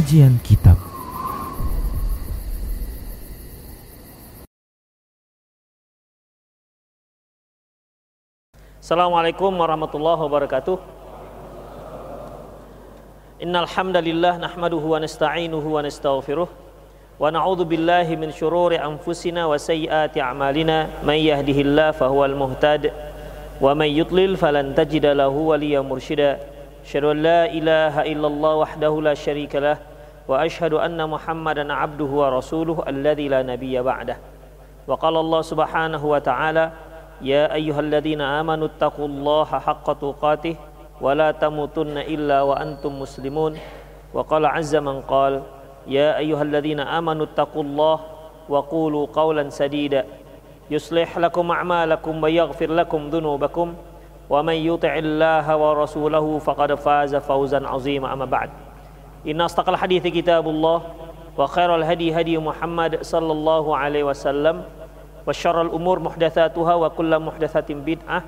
Kajian Kitab. Assalamualaikum warahmatullahi wabarakatuh. Innal hamdalillah nahmaduhu wa nasta'inuhu wa nastaghfiruh. Wa na'udzu billahi min shururi anfusina wa sayyiati a'malina. May yahdihillahu fahuwal muhtad. Wa may yudlil falan tajida lahu waliyyan mursyida. Asyhadu la ilaha illallah wahdahu la syarikalah له وأشهد أن محمدا عبده ورسوله الذي لا نبي بعده. وقال الله سبحانه وتعالى يا أيها الذين آمنوا اتقوا الله حق تقاته ولا تموتن إلا وأنتم مسلمون. وقال عز من قال يا أيها الذين آمنوا اتقوا الله وقولوا قولا سديدا. يصلح لكم أعمالكم ويغفر لكم ذنوبكم. ومن يطع الله ورسوله فقد فاز فوزا عظيما أما بعد. إن أصدق الحديث كتاب الله وخير الهدي هدي محمد صلى الله عليه وسلم وشر الأمور محدثاتها وكل محدثة بدعة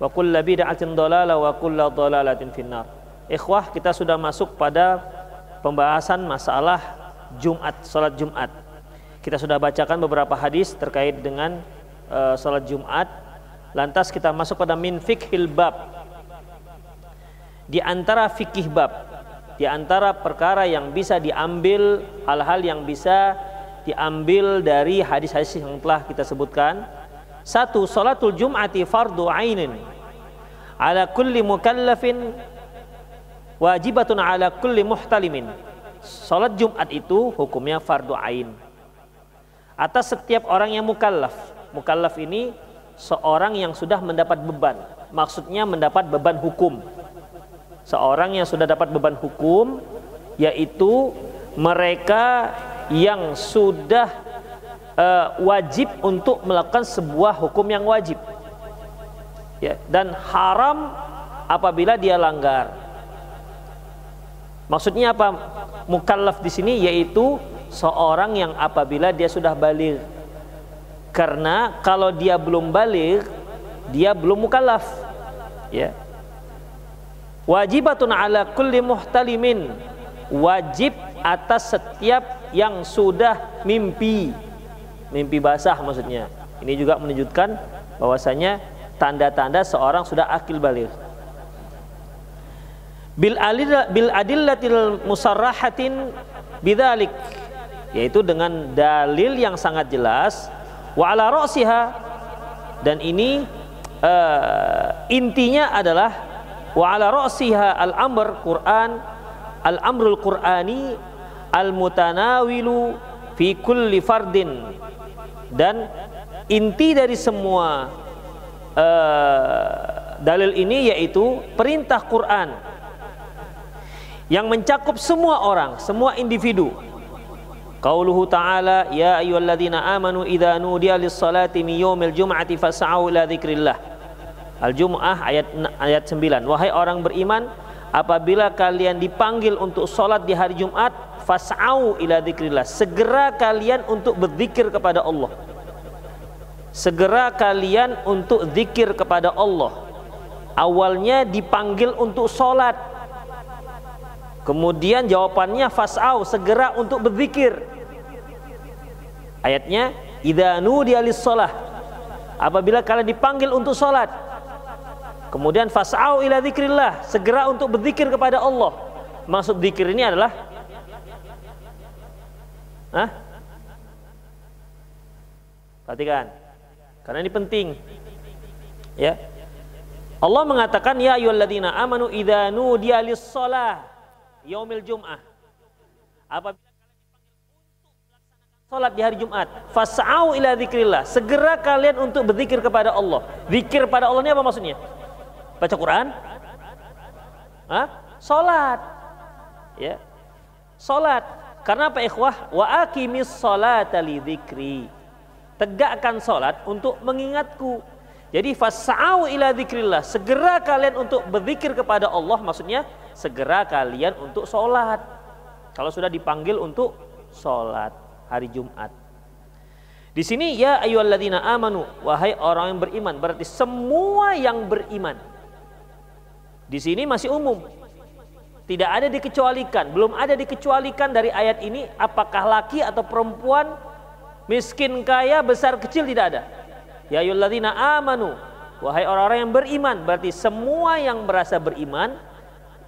وكل بدعة ضلالة وكل ضلالة في النار Ikhwah kita sudah masuk pada pembahasan masalah Jumat, salat Jumat. Kita sudah bacakan beberapa hadis terkait dengan uh, salat Jumat Lantas kita masuk pada min fikhil bab. Di antara fikih bab, di antara perkara yang bisa diambil hal-hal yang bisa diambil dari hadis-hadis yang telah kita sebutkan. Satu, salatul jum'ati fardu ainin ala kulli mukallafin wajibatun ala kulli muhtalimin. Salat Jumat itu hukumnya fardu ain. Atas setiap orang yang mukallaf. Mukallaf ini seorang yang sudah mendapat beban. Maksudnya mendapat beban hukum. Seorang yang sudah dapat beban hukum yaitu mereka yang sudah uh, wajib untuk melakukan sebuah hukum yang wajib. Ya, dan haram apabila dia langgar. Maksudnya apa? Mukallaf di sini yaitu seorang yang apabila dia sudah balik karena kalau dia belum balik, dia belum mukallaf. Ya. Wajibatun ala kulli muhtalimin. Wajib atas setiap yang sudah mimpi. Mimpi basah maksudnya. Ini juga menunjukkan bahwasanya tanda-tanda seorang sudah akil balik. Bil alil bil adillatil musarrahatin bidzalik yaitu dengan dalil yang sangat jelas wa ala dan ini uh, intinya adalah wa ala ra'siha al-amr Quran al-amrul Qur'ani al-mutanawilu fi kulli fardin dan inti dari semua uh, dalil ini yaitu perintah Quran yang mencakup semua orang, semua individu Qauluhu ta'ala ya ayyuhalladzina amanu idza nudiya lis-salati min yaumil jum'ati fas'au ila dzikrillah. Al-Jumu'ah ayat ayat 9. Wahai orang beriman, apabila kalian dipanggil untuk salat di hari Jumat, fas'au ila dzikrillah. Segera kalian untuk berzikir kepada Allah. Segera kalian untuk zikir kepada Allah. Awalnya dipanggil untuk salat, Kemudian jawabannya fas'au segera untuk berzikir. Ayatnya idza nudiya lis-shalah. Apabila kalian dipanggil untuk salat. Kemudian fas'au ila dzikrillah, segera untuk berzikir kepada Allah. Maksud zikir ini adalah Hah? Perhatikan. Karena ini penting. Ya. Allah mengatakan ya ayyuhalladzina amanu idza nudiya lis-shalah yaumil jum'ah. Apabila salat di hari Jumat, fas'au ila dzikrillah. Segera kalian untuk berzikir kepada Allah. Zikir pada Allah ini apa maksudnya? Baca Quran? Hah? Salat. Ya. Salat. Karena apa ikhwah? Wa aqimis salata dzikri. Tegakkan salat untuk mengingatku. Jadi fas'au ila dzikrillah, segera kalian untuk berzikir kepada Allah maksudnya segera kalian untuk sholat. Kalau sudah dipanggil untuk sholat hari Jumat. Di sini ya ayyuhalladzina amanu wahai orang yang beriman berarti semua yang beriman. Di sini masih umum. Tidak ada dikecualikan, belum ada dikecualikan dari ayat ini apakah laki atau perempuan, miskin kaya, besar kecil tidak ada. Ya ayyuhalladzina amanu, wahai orang-orang yang beriman, berarti semua yang merasa beriman,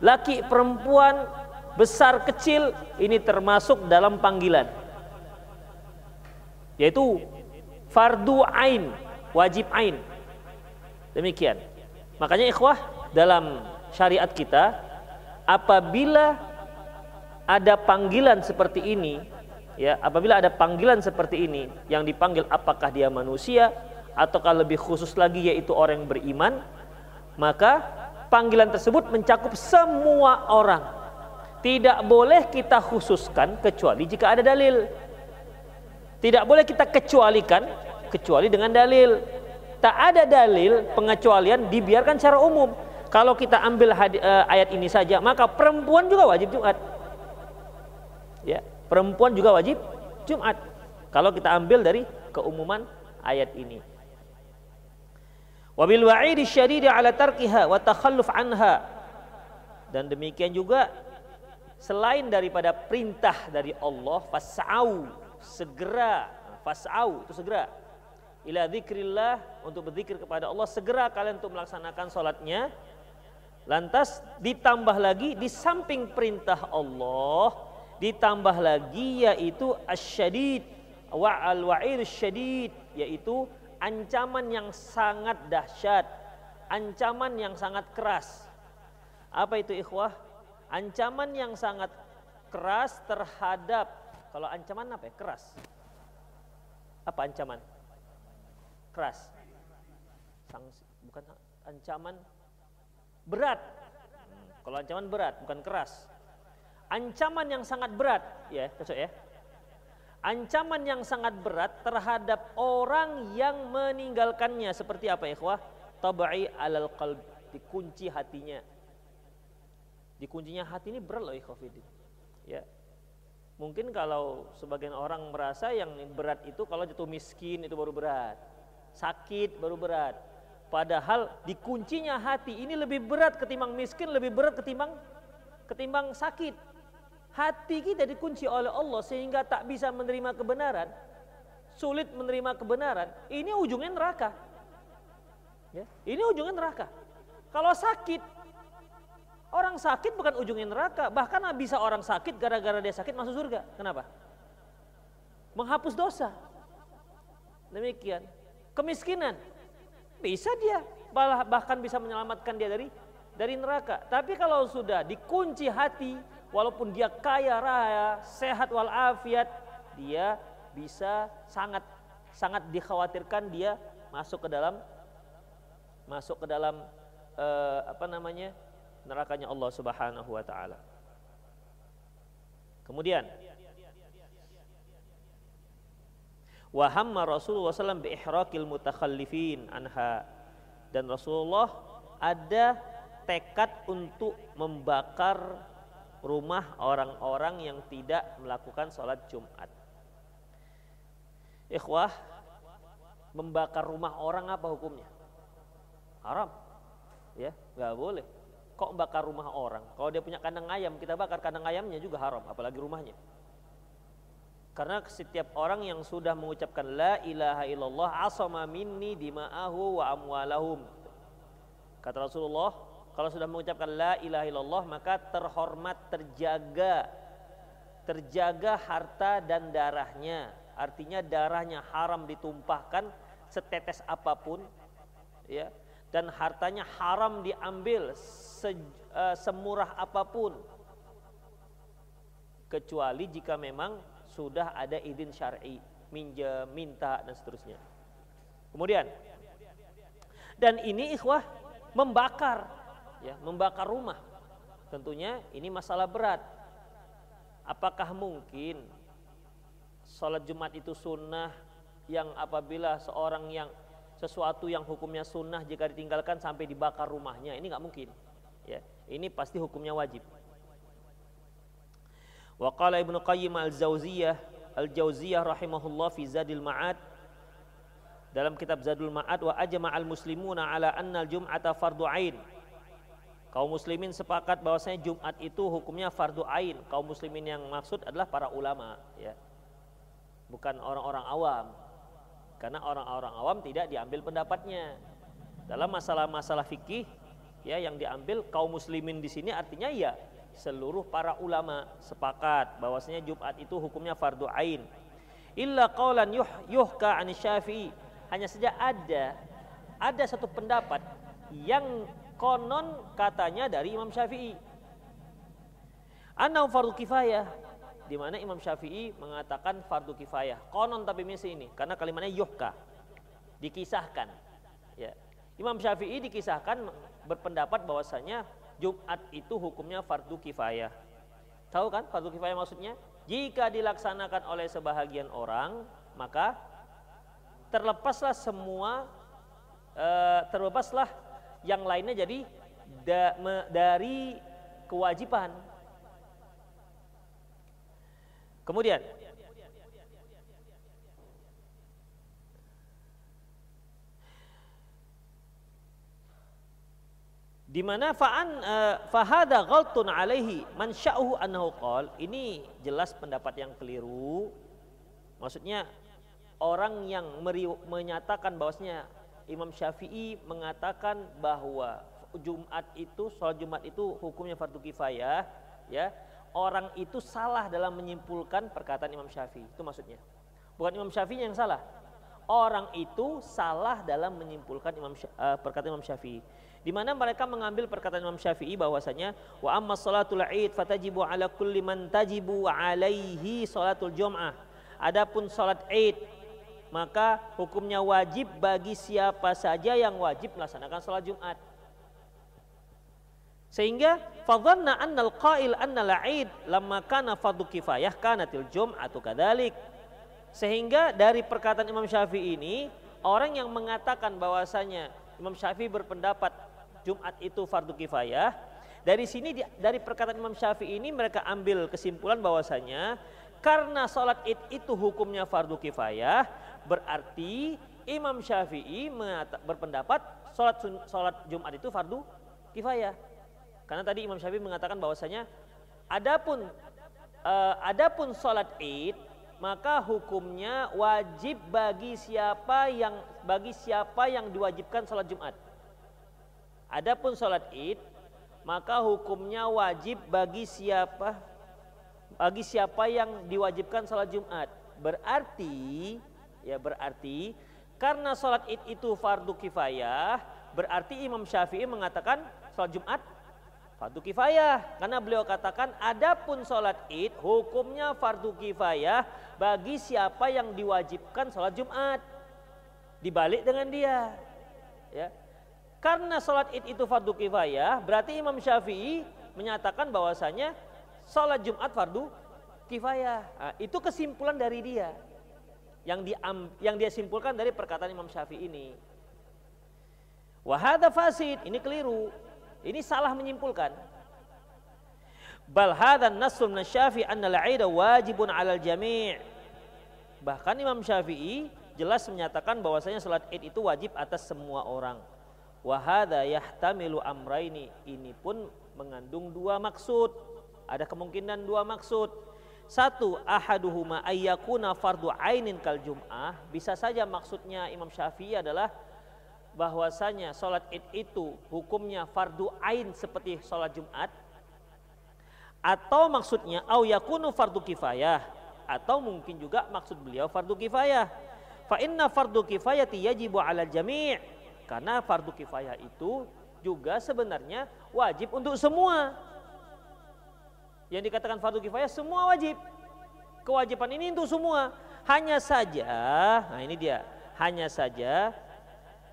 laki perempuan, besar kecil ini termasuk dalam panggilan. Yaitu fardu ain, wajib ain. Demikian. Makanya ikhwah dalam syariat kita apabila ada panggilan seperti ini ya apabila ada panggilan seperti ini yang dipanggil apakah dia manusia ataukah lebih khusus lagi yaitu orang yang beriman maka panggilan tersebut mencakup semua orang. Tidak boleh kita khususkan kecuali jika ada dalil. Tidak boleh kita kecualikan kecuali dengan dalil. Tak ada dalil pengecualian dibiarkan secara umum kalau kita ambil uh, ayat ini saja, maka perempuan juga wajib Jumat. Ya, perempuan juga wajib Jumat. Kalau kita ambil dari keumuman ayat ini. Wabil wa'idi syadidi ala tarkiha wa takhalluf anha. Dan demikian juga selain daripada perintah dari Allah fas'au segera fas'au itu segera ila zikrillah untuk berzikir kepada Allah segera kalian untuk melaksanakan salatnya Lantas ditambah lagi di samping perintah Allah ditambah lagi yaitu asyadid wa al wa'id syadid yaitu ancaman yang sangat dahsyat, ancaman yang sangat keras. Apa itu ikhwah? Ancaman yang sangat keras terhadap kalau ancaman apa ya? Keras. Apa ancaman? Keras. Sanksi, bukan ancaman berat. Kalau ancaman berat, bukan keras. Ancaman yang sangat berat, ya, cocok ya. Ancaman yang sangat berat terhadap orang yang meninggalkannya seperti apa ikhwah? Tabai alal qalb, dikunci hatinya. Dikuncinya hati ini berat loh ikhwafidin. Ya. Mungkin kalau sebagian orang merasa yang berat itu kalau jatuh miskin itu baru berat. Sakit baru berat. Padahal dikuncinya hati ini lebih berat ketimbang miskin, lebih berat ketimbang ketimbang sakit. Hati kita dikunci oleh Allah sehingga tak bisa menerima kebenaran, sulit menerima kebenaran. Ini ujungnya neraka. Ya, ini ujungnya neraka. Kalau sakit, orang sakit bukan ujungnya neraka, bahkan bisa orang sakit gara-gara dia sakit masuk surga. Kenapa? Menghapus dosa. Demikian. Kemiskinan, bisa dia bahkan bisa menyelamatkan dia dari dari neraka. Tapi kalau sudah dikunci hati, walaupun dia kaya raya, sehat walafiat, dia bisa sangat sangat dikhawatirkan dia masuk ke dalam masuk ke dalam uh, apa namanya nerakanya Allah Subhanahu wa taala. Kemudian wa hamma Rasulullah SAW bi ihrakil mutakhallifin anha dan Rasulullah ada tekad untuk membakar rumah orang-orang yang tidak melakukan sholat Jumat. Ikhwah, membakar rumah orang apa hukumnya? Haram. Ya, nggak boleh. Kok bakar rumah orang? Kalau dia punya kandang ayam, kita bakar kandang ayamnya juga haram, apalagi rumahnya. Karena setiap orang yang sudah mengucapkan la ilaha illallah asama minni dima'ahu wa amwalahum. Kata Rasulullah, kalau sudah mengucapkan la ilaha illallah maka terhormat, terjaga terjaga harta dan darahnya. Artinya darahnya haram ditumpahkan setetes apa pun ya dan hartanya haram diambil se, uh, semurah apa pun kecuali jika memang sudah ada izin syar'i, minjem, minta dan seterusnya. Kemudian dan ini ikhwah membakar ya, membakar rumah. Tentunya ini masalah berat. Apakah mungkin sholat Jumat itu sunnah yang apabila seorang yang sesuatu yang hukumnya sunnah jika ditinggalkan sampai dibakar rumahnya ini nggak mungkin ya ini pasti hukumnya wajib Wa qala Ibnu Qayyim al-Jauziyah al-Jauziyah rahimahullah fi Zadil Ma'ad dalam kitab Zadul Ma'ad wa ajma al muslimuna ala anna al-jum'ata fardu ain Kaum muslimin sepakat bahwasanya Jumat itu hukumnya fardu ain. Kaum muslimin yang maksud adalah para ulama, ya. Bukan orang-orang awam. Karena orang-orang awam tidak diambil pendapatnya. Dalam masalah-masalah fikih ya yang diambil kaum muslimin di sini artinya ya seluruh para ulama sepakat bahwasanya Jumat itu hukumnya fardu ain. Illa qaulan yuh, yuhka an Syafi'i. Hanya saja ada ada satu pendapat yang konon katanya dari Imam Syafi'i. Anau fardu kifayah di mana Imam Syafi'i mengatakan fardu kifayah. Konon tapi misi ini karena kalimatnya yuhka. Dikisahkan. Ya. Imam Syafi'i dikisahkan berpendapat bahwasanya Jumat itu hukumnya fardu kifayah. Tahu kan fardu kifayah maksudnya? Jika dilaksanakan oleh sebahagian orang, maka terlepaslah semua e, terlepaslah yang lainnya jadi dari kewajiban. Kemudian di mana fa'an uh, fahada ghaltun alaihi man sya'uhu annahu qal. Ini jelas pendapat yang keliru. Maksudnya orang yang menyatakan bahwasanya Imam Syafi'i mengatakan bahwa Jumat itu sholat Jumat itu hukumnya fardu kifayah ya. Orang itu salah dalam menyimpulkan perkataan Imam Syafi'i. Itu maksudnya. Bukan Imam Syafi'i yang salah. Orang itu salah dalam menyimpulkan Imam uh, perkataan Imam Syafi'i di mana mereka mengambil perkataan Imam Syafi'i bahwasanya wa amma salatul id fatajibu ala kulli man tajibu alaihi salatul jum'ah. Adapun salat id maka hukumnya wajib bagi siapa saja yang wajib melaksanakan salat Jumat. Sehingga fadhanna annal qail annal id lamma kana fardhu kifayah kanatil jum'atu kadzalik. Sehingga dari perkataan Imam Syafi'i ini orang yang mengatakan bahwasanya Imam Syafi'i berpendapat Jumat itu fardu kifayah. Dari sini dari perkataan Imam Syafi'i ini mereka ambil kesimpulan bahwasanya karena sholat id itu hukumnya fardu kifayah, berarti Imam Syafi'i berpendapat sholat sholat Jumat itu fardu kifayah. Karena tadi Imam Syafi'i mengatakan bahwasanya adapun uh, adapun sholat id maka hukumnya wajib bagi siapa yang bagi siapa yang diwajibkan sholat Jumat. Adapun sholat id maka hukumnya wajib bagi siapa? Bagi siapa yang diwajibkan sholat Jumat. Berarti ya berarti karena sholat id itu fardu kifayah berarti Imam Syafi'i mengatakan sholat Jumat fardu kifayah. Karena beliau katakan adapun sholat id hukumnya fardu kifayah bagi siapa yang diwajibkan sholat Jumat. Dibalik dengan dia ya karena sholat id itu fardu kifayah, berarti Imam Syafi'i menyatakan bahwasanya sholat Jumat fardu kifayah. Nah, itu kesimpulan dari dia. Yang dia, yang dia simpulkan dari perkataan Imam Syafi'i ini. Wahada fasid, ini keliru. Ini salah menyimpulkan. Bal nasul min Syafi'i anna al wajibun 'alal jami'. Bahkan Imam Syafi'i jelas menyatakan bahwasanya salat Id itu wajib atas semua orang. Wahada yahtamilu amraini. Ini pun mengandung dua maksud. Ada kemungkinan dua maksud. Satu, ahaduhuma ayyakuna fardu ainin kal jum'ah. Bisa saja maksudnya Imam Syafi'i adalah bahwasanya sholat id itu hukumnya fardu ain seperti sholat Jumat. Atau maksudnya au yakunu fardu kifayah. Atau mungkin juga maksud beliau fardu kifayah. Fa inna fardu kifayati yajibu ala jami' Karena fardu kifayah itu juga sebenarnya wajib untuk semua. Yang dikatakan fardu kifayah semua wajib. Kewajiban ini untuk semua. Hanya saja, nah ini dia, hanya saja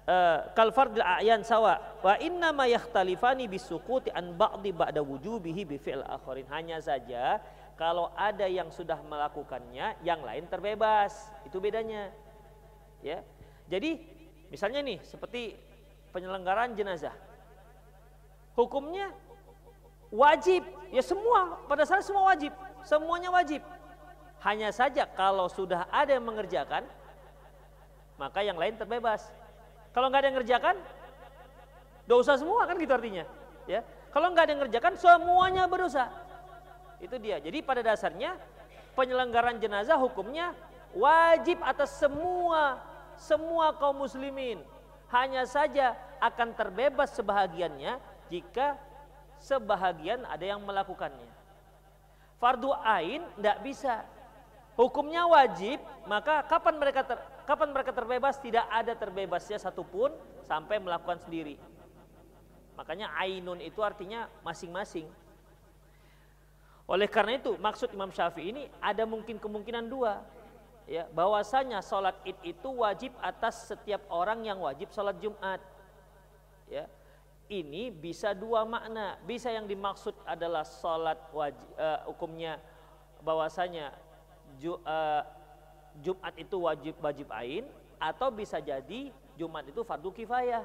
uh, kal fardil a'yan sawa wa inna ma yakhtalifani bisukuti an ba'di ba'da wujubihi bi fi'l akharin. Hanya saja kalau ada yang sudah melakukannya, yang lain terbebas. Itu bedanya. Ya. Jadi Misalnya nih seperti penyelenggaraan jenazah. Hukumnya wajib, ya semua pada saat semua wajib, semuanya wajib. Hanya saja kalau sudah ada yang mengerjakan, maka yang lain terbebas. Kalau nggak ada yang mengerjakan, dosa semua kan gitu artinya. Ya, Kalau nggak ada yang ngerjakan, semuanya berdosa. Itu dia. Jadi pada dasarnya penyelenggaraan jenazah hukumnya wajib atas semua semua kaum muslimin. Hanya saja akan terbebas sebahagiannya jika sebahagian ada yang melakukannya. Fardu ain tidak bisa. Hukumnya wajib, maka kapan mereka ter, kapan mereka terbebas? Tidak ada terbebasnya satupun sampai melakukan sendiri. Makanya ainun itu artinya masing-masing. Oleh karena itu maksud Imam Syafi'i ini ada mungkin kemungkinan dua. Ya, bahwasanya sholat id itu wajib atas setiap orang yang wajib sholat Jumat. Ya, ini bisa dua makna. Bisa yang dimaksud adalah sholat wajib, uh, hukumnya bahwasanya ju, uh, Jumat itu wajib wajib ain atau bisa jadi Jumat itu fardu kifayah.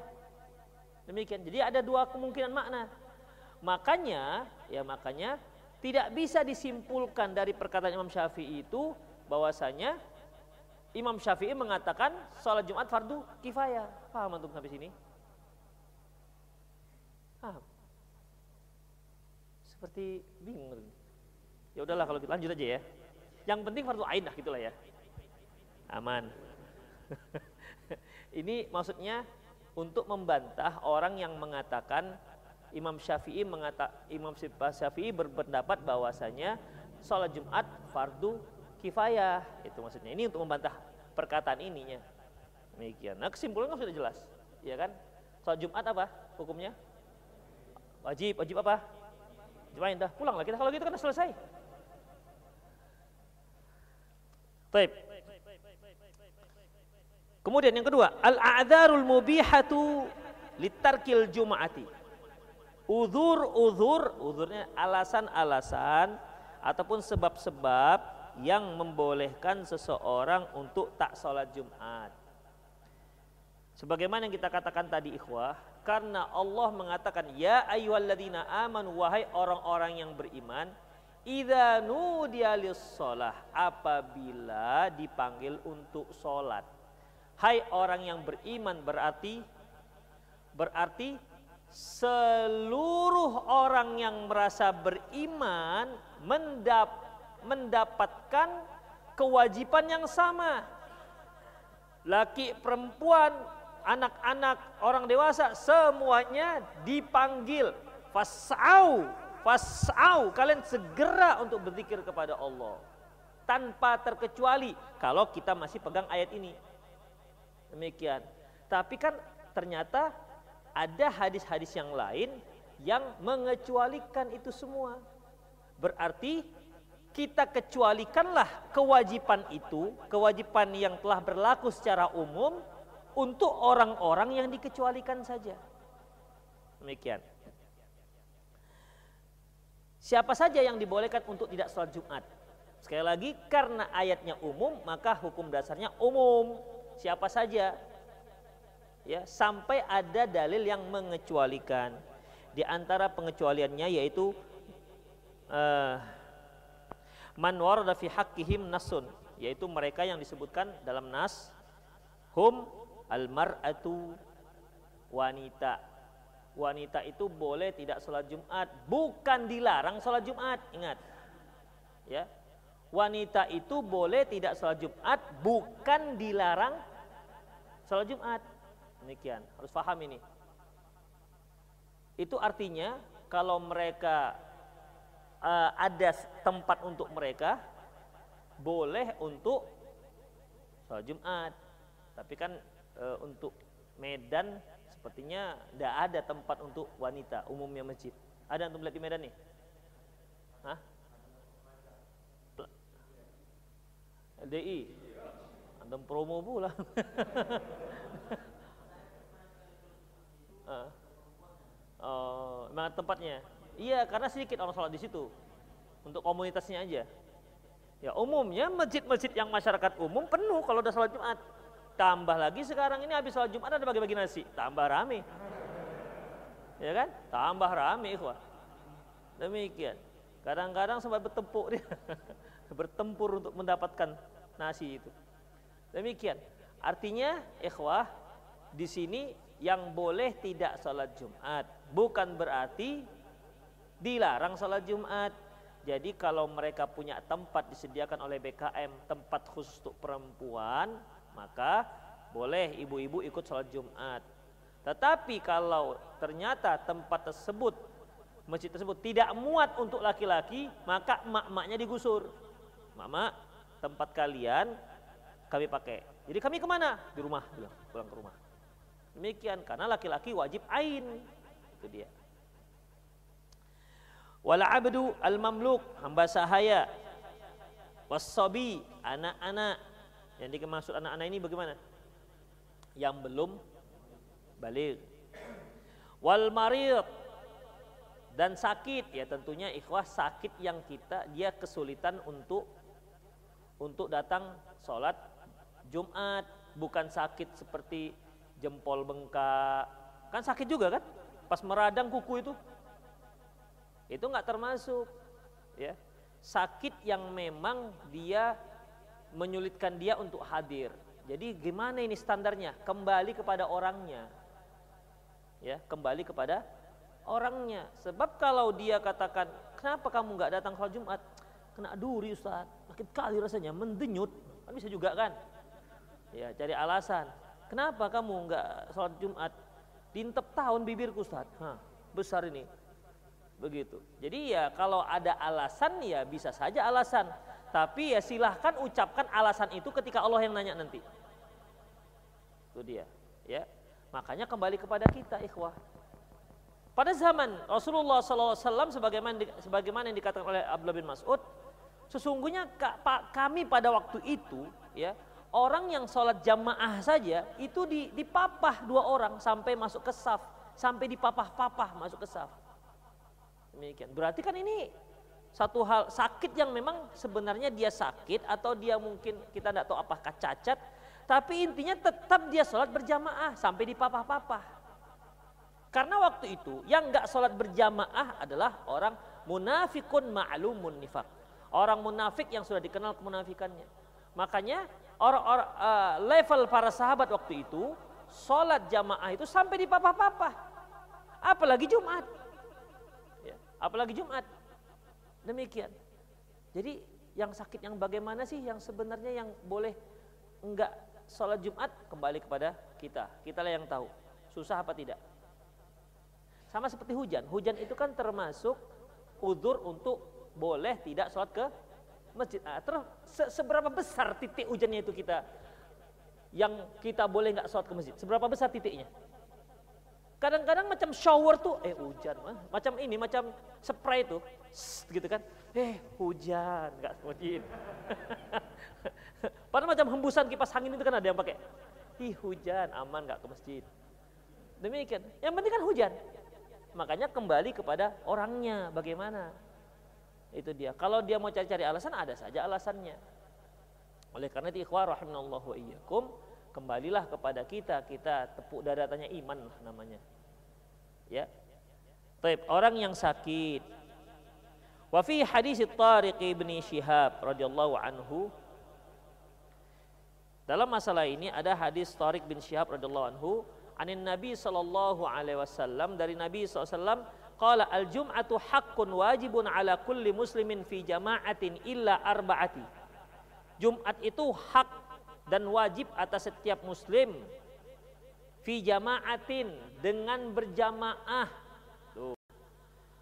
Demikian. Jadi ada dua kemungkinan makna. Makanya, ya makanya tidak bisa disimpulkan dari perkataan Imam Syafi'i itu bahwasanya Imam Syafi'i mengatakan sholat Jumat fardu kifayah. Paham antum sampai sini? Paham? Seperti bingung. Ya udahlah kalau kita gitu, lanjut aja ya. Yang penting fardu ain lah gitulah ya. Aman. Ini maksudnya untuk membantah orang yang mengatakan Imam Syafi'i mengata, Imam Syafi'i berpendapat bahwasanya sholat Jumat fardu kifayah itu maksudnya. Ini untuk membantah perkataan ininya. Demikian. Nah kesimpulannya sudah jelas ya kan? Sholat Jumat apa hukumnya? Wajib wajib apa? Jumain dah. Pulang lah kita kalau gitu kan selesai. Baik. Kemudian yang kedua, al-a'dzarul mubihatu litarkil jum'ati. Uzur-uzur, uzurnya alasan-alasan ataupun sebab-sebab yang membolehkan seseorang untuk tak sholat Jumat. Sebagaimana yang kita katakan tadi ikhwah, karena Allah mengatakan ya ayyuhalladzina amanu wahai orang-orang yang beriman, idza nudiya shalah apabila dipanggil untuk sholat. Hai orang yang beriman berarti berarti seluruh orang yang merasa beriman mendap, mendapatkan kewajiban yang sama. Laki, perempuan, anak-anak, orang dewasa semuanya dipanggil fasau, fasau. Kalian segera untuk berzikir kepada Allah tanpa terkecuali kalau kita masih pegang ayat ini. Demikian. Tapi kan ternyata ada hadis-hadis yang lain yang mengecualikan itu semua. Berarti kita kecualikanlah kewajiban itu, kewajiban yang telah berlaku secara umum untuk orang-orang yang dikecualikan saja. Demikian. Siapa saja yang dibolehkan untuk tidak sholat Jumat? Sekali lagi, karena ayatnya umum, maka hukum dasarnya umum. Siapa saja ya sampai ada dalil yang mengecualikan di antara pengecualiannya yaitu uh, man warada fi haqqihim nasun yaitu mereka yang disebutkan dalam nas hum al mar'atu wanita. Wanita itu boleh tidak sholat Jumat bukan dilarang sholat Jumat ingat. Ya. Wanita itu boleh tidak sholat Jumat bukan dilarang sholat Jumat. Demikian, harus paham ini. Itu artinya kalau mereka uh, ada tempat untuk mereka boleh untuk sholat Jumat. Tapi kan uh, untuk Medan sepertinya tidak ada tempat untuk wanita umumnya masjid. Ada yang melihat di Medan nih? Hah? LDI. Antum promo pula. Uh. Oh, tempatnya. Iya, karena sedikit orang sholat di situ. Untuk komunitasnya aja. Ya umumnya masjid-masjid yang masyarakat umum penuh kalau udah sholat Jumat. Tambah lagi sekarang ini habis sholat Jumat ada bagi-bagi nasi. Tambah rame. Ya kan? Tambah rame ikhwah. Demikian. Kadang-kadang sempat bertempur dia. bertempur untuk mendapatkan nasi itu. Demikian. Artinya ikhwah di sini yang boleh tidak sholat Jumat bukan berarti dilarang sholat Jumat. Jadi kalau mereka punya tempat disediakan oleh BKM, tempat khusus untuk perempuan, maka boleh ibu-ibu ikut sholat Jumat. Tetapi kalau ternyata tempat tersebut, masjid tersebut tidak muat untuk laki-laki, maka mak-maknya digusur. Mak-mak, tempat kalian kami pakai. Jadi kami ke mana? Di rumah, pulang ke rumah. Demikian, karena laki-laki wajib ain. Itu dia. Wal abdu al mamluk hamba sahaya. Wasabi anak-anak. Yang dimaksud anak-anak ini bagaimana? Yang belum balik. Wal marid dan sakit ya tentunya ikhwah sakit yang kita dia kesulitan untuk untuk datang sholat Jumat bukan sakit seperti jempol bengkak kan sakit juga kan pas meradang kuku itu itu nggak termasuk ya. Sakit yang memang dia menyulitkan dia untuk hadir. Jadi gimana ini standarnya? Kembali kepada orangnya. Ya kembali kepada orangnya. Sebab kalau dia katakan kenapa kamu nggak datang kalau Jumat? Kena duri Ustaz. Sakit kali rasanya. Mendenyut. Kan bisa juga kan? Ya cari alasan. Kenapa kamu nggak sholat Jumat? Dintep tahun bibirku Ustaz. Hah, besar ini begitu. Jadi ya kalau ada alasan ya bisa saja alasan, tapi ya silahkan ucapkan alasan itu ketika Allah yang nanya nanti. Itu dia, ya. Makanya kembali kepada kita, ikhwah. Pada zaman Rasulullah SAW sebagaimana sebagaimana yang dikatakan oleh Abdullah bin Mas'ud, sesungguhnya kami pada waktu itu, ya orang yang sholat jamaah saja itu dipapah dua orang sampai masuk ke saf, sampai dipapah-papah masuk ke saf. Demikian. Berarti kan ini satu hal sakit yang memang sebenarnya dia sakit atau dia mungkin kita tidak tahu apakah cacat, tapi intinya tetap dia sholat berjamaah sampai di papa-papa. Karena waktu itu yang nggak sholat berjamaah adalah orang munafikun ma'lumun nifak. Orang munafik yang sudah dikenal kemunafikannya. Makanya orang-orang uh, level para sahabat waktu itu sholat jamaah itu sampai di papa-papa. Apalagi Jumat apalagi Jumat. Demikian. Jadi yang sakit yang bagaimana sih yang sebenarnya yang boleh enggak sholat Jumat kembali kepada kita. Kita lah yang tahu. Susah apa tidak. Sama seperti hujan. Hujan itu kan termasuk udur untuk boleh tidak sholat ke masjid. Nah, terus se seberapa besar titik hujannya itu kita yang kita boleh nggak sholat ke masjid? Seberapa besar titiknya? Kadang-kadang macam shower tuh, eh hujan, macam ini, macam spray tuh, gitu kan, eh hujan, nggak mungkin. Padahal macam hembusan kipas angin itu kan ada yang pakai, ih hujan, aman nggak ke masjid. Demikian, yang penting kan hujan. Makanya kembali kepada orangnya, bagaimana. Itu dia. Kalau dia mau cari-cari alasan, ada saja alasannya. Oleh karena itu ikhwah rahimallahu wa iyyakum, kembalilah kepada kita kita tepuk dada tanya iman namanya. Ya. Taib, orang yang sakit. Wa fi hadis Tariq bin Syihab radhiyallahu anhu. Dalam masalah ini ada hadis Tariq bin Syihab radhiyallahu anhu anin Nabi sallallahu alaihi wasallam dari Nabi SAW qala al jum'atu haqqun wajibun ala kulli muslimin fi jama'atin illa arba'ati. Jumat itu hak dan wajib atas setiap muslim fi jamaatin dengan berjamaah. Tuh.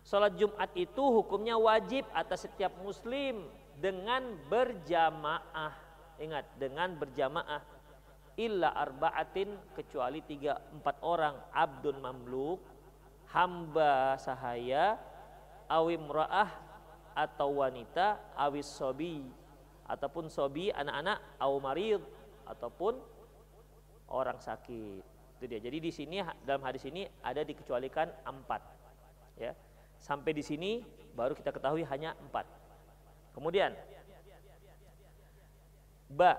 Salat Jumat itu hukumnya wajib atas setiap muslim dengan berjamaah. Ingat, dengan berjamaah. Illa arba'atin kecuali tiga empat orang abdun mamluk, hamba sahaya, awim ra'ah atau wanita, awis sobi ataupun sobi anak-anak, au marid ataupun orang sakit. Itu dia. Jadi di sini dalam hadis ini ada dikecualikan empat. Ya. Sampai di sini baru kita ketahui hanya empat. Kemudian ba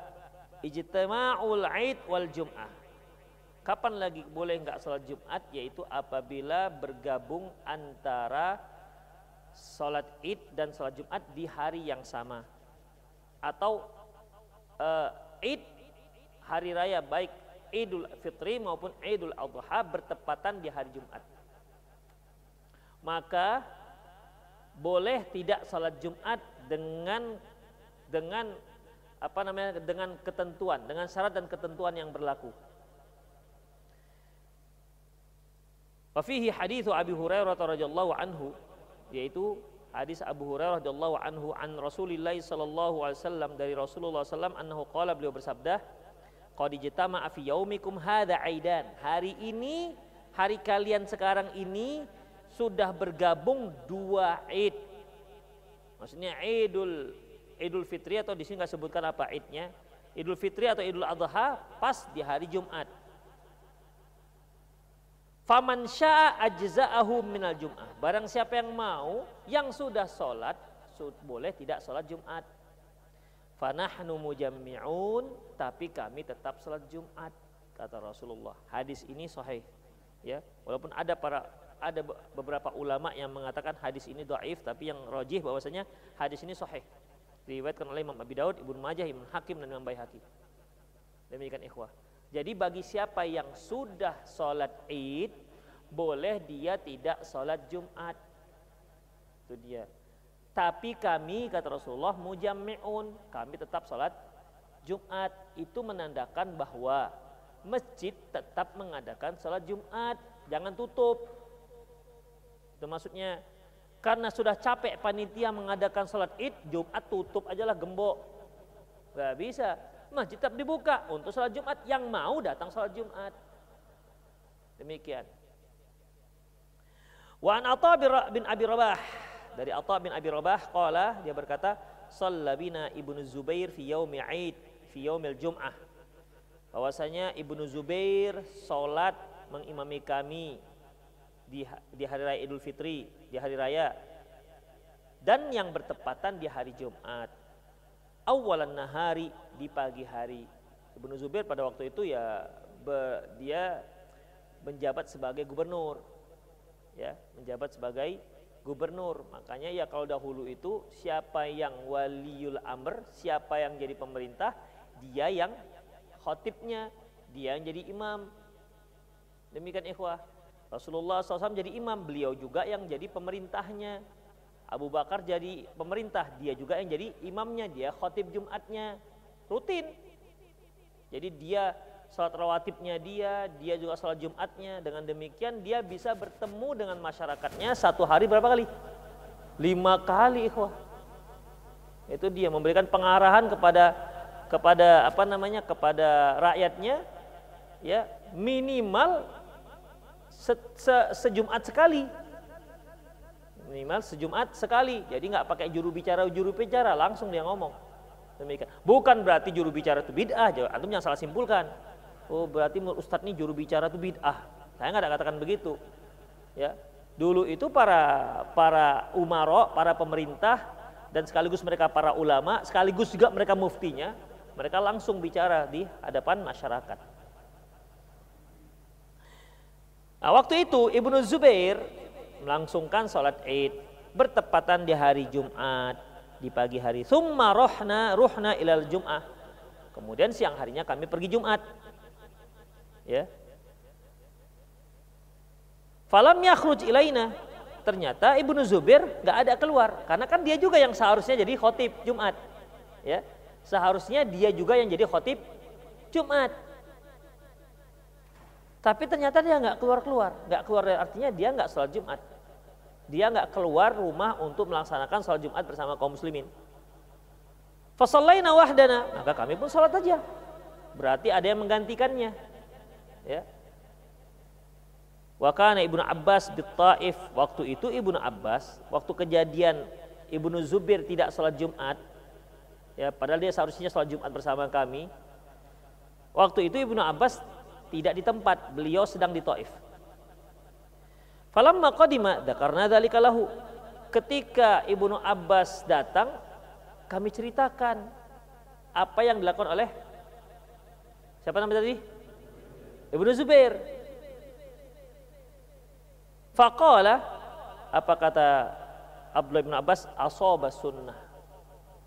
ijtima'ul aid wal jum'ah. Kapan lagi boleh enggak sholat Jumat? Yaitu apabila bergabung antara sholat id dan sholat Jumat di hari yang sama. Atau uh, id hari raya baik Idul Fitri maupun Idul Adha bertepatan di hari Jumat. Maka boleh tidak sholat Jumat dengan dengan apa namanya dengan ketentuan, dengan syarat dan ketentuan yang berlaku. Wafihi hadithu Abi Hurairah radhiyallahu anhu yaitu hadis Abu Hurairah radhiyallahu anhu an Rasulillah sallallahu alaihi wasallam dari Rasulullah sallam annahu qala beliau bersabda qad ijtama'a fi yaumikum hadza aidan hari ini hari kalian sekarang ini sudah bergabung dua id maksudnya idul idul fitri atau di sini nggak sebutkan apa idnya idul fitri atau idul adha pas di hari Jumat Faman syaa ajza'ahu minal jum'ah. Barang siapa yang mau yang sudah sholat boleh tidak sholat Jumat. Fanahnu mujammi'un tapi kami tetap sholat Jumat kata Rasulullah. Hadis ini sahih. Ya, walaupun ada para ada beberapa ulama yang mengatakan hadis ini dhaif tapi yang rojih bahwasanya hadis ini sahih. Diriwayatkan oleh Imam Abi Daud, Ibnu Majah, Imam Hakim dan Imam Baihaqi. Demikian ikhwah. Jadi bagi siapa yang sudah sholat id, boleh dia tidak sholat Jumat. Itu dia. Tapi kami, kata Rasulullah, mujammi'un. Kami tetap sholat Jumat. Itu menandakan bahwa masjid tetap mengadakan sholat Jumat. Jangan tutup. Itu maksudnya, karena sudah capek panitia mengadakan sholat id, Jumat tutup aja lah gembok. Gak bisa masjid tetap dibuka untuk sholat Jumat yang mau datang sholat Jumat. Demikian. Wa an bin Abi Rabah dari Atha bin Abi Rabah qala dia berkata sallabina Ibnu Zubair fi yaumi Aid fi yaumil Jum'ah. Bahwasanya Ibnu Zubair salat mengimami kami di, di hari raya Idul Fitri, di hari raya dan yang bertepatan di hari Jumat awalan nahari di pagi hari. Ibnu Zubair pada waktu itu ya be, dia menjabat sebagai gubernur. Ya, menjabat sebagai gubernur. Makanya ya kalau dahulu itu siapa yang waliul amr, siapa yang jadi pemerintah, dia yang khotibnya, dia yang jadi imam. Demikian ikhwah. Rasulullah SAW jadi imam, beliau juga yang jadi pemerintahnya. Abu Bakar jadi pemerintah, dia juga yang jadi imamnya, dia khotib Jumatnya, rutin. Jadi dia sholat rawatibnya dia, dia juga sholat Jumatnya. Dengan demikian dia bisa bertemu dengan masyarakatnya satu hari berapa kali? Lima kali ikhwah. Itu dia memberikan pengarahan kepada kepada apa namanya kepada rakyatnya ya minimal se, se, sejumat sekali minimal sejumat sekali. Jadi nggak pakai juru bicara juru bicara langsung dia ngomong. Demikian. Bukan berarti juru bicara itu bid'ah, antum jangan salah simpulkan. Oh berarti menurut Ustadz ini juru bicara itu bid'ah. Saya nggak ada katakan begitu. Ya, dulu itu para para umaro, para pemerintah dan sekaligus mereka para ulama, sekaligus juga mereka muftinya, mereka langsung bicara di hadapan masyarakat. Nah, waktu itu Ibnu Zubair melangsungkan sholat id bertepatan di hari Jumat di pagi hari summa rohna ruhna ilal Jum'ah kemudian siang harinya kami pergi Jumat ya falam yakhruj ilaina ternyata Ibnu Zubair nggak ada keluar karena kan dia juga yang seharusnya jadi khotib Jumat ya seharusnya dia juga yang jadi khotib Jumat tapi ternyata dia nggak keluar keluar, nggak keluar artinya dia nggak sholat Jumat. Dia nggak keluar rumah untuk melaksanakan sholat Jumat bersama kaum muslimin. Fasallaina wahdana, maka kami pun sholat aja. Berarti ada yang menggantikannya. Ya. Wakana Ibnu Abbas di Taif waktu itu Ibnu Abbas waktu kejadian Ibnu Zubir tidak sholat Jumat ya padahal dia seharusnya sholat Jumat bersama kami waktu itu Ibnu Abbas tidak di tempat, beliau sedang di Taif. Falamma qadima dzakarna dzalika lahu. Ketika Ibnu Abbas datang, kami ceritakan apa yang dilakukan oleh siapa namanya tadi? Ibnu Zubair. Faqala apa kata Abdullah bin Abbas asaba sunnah.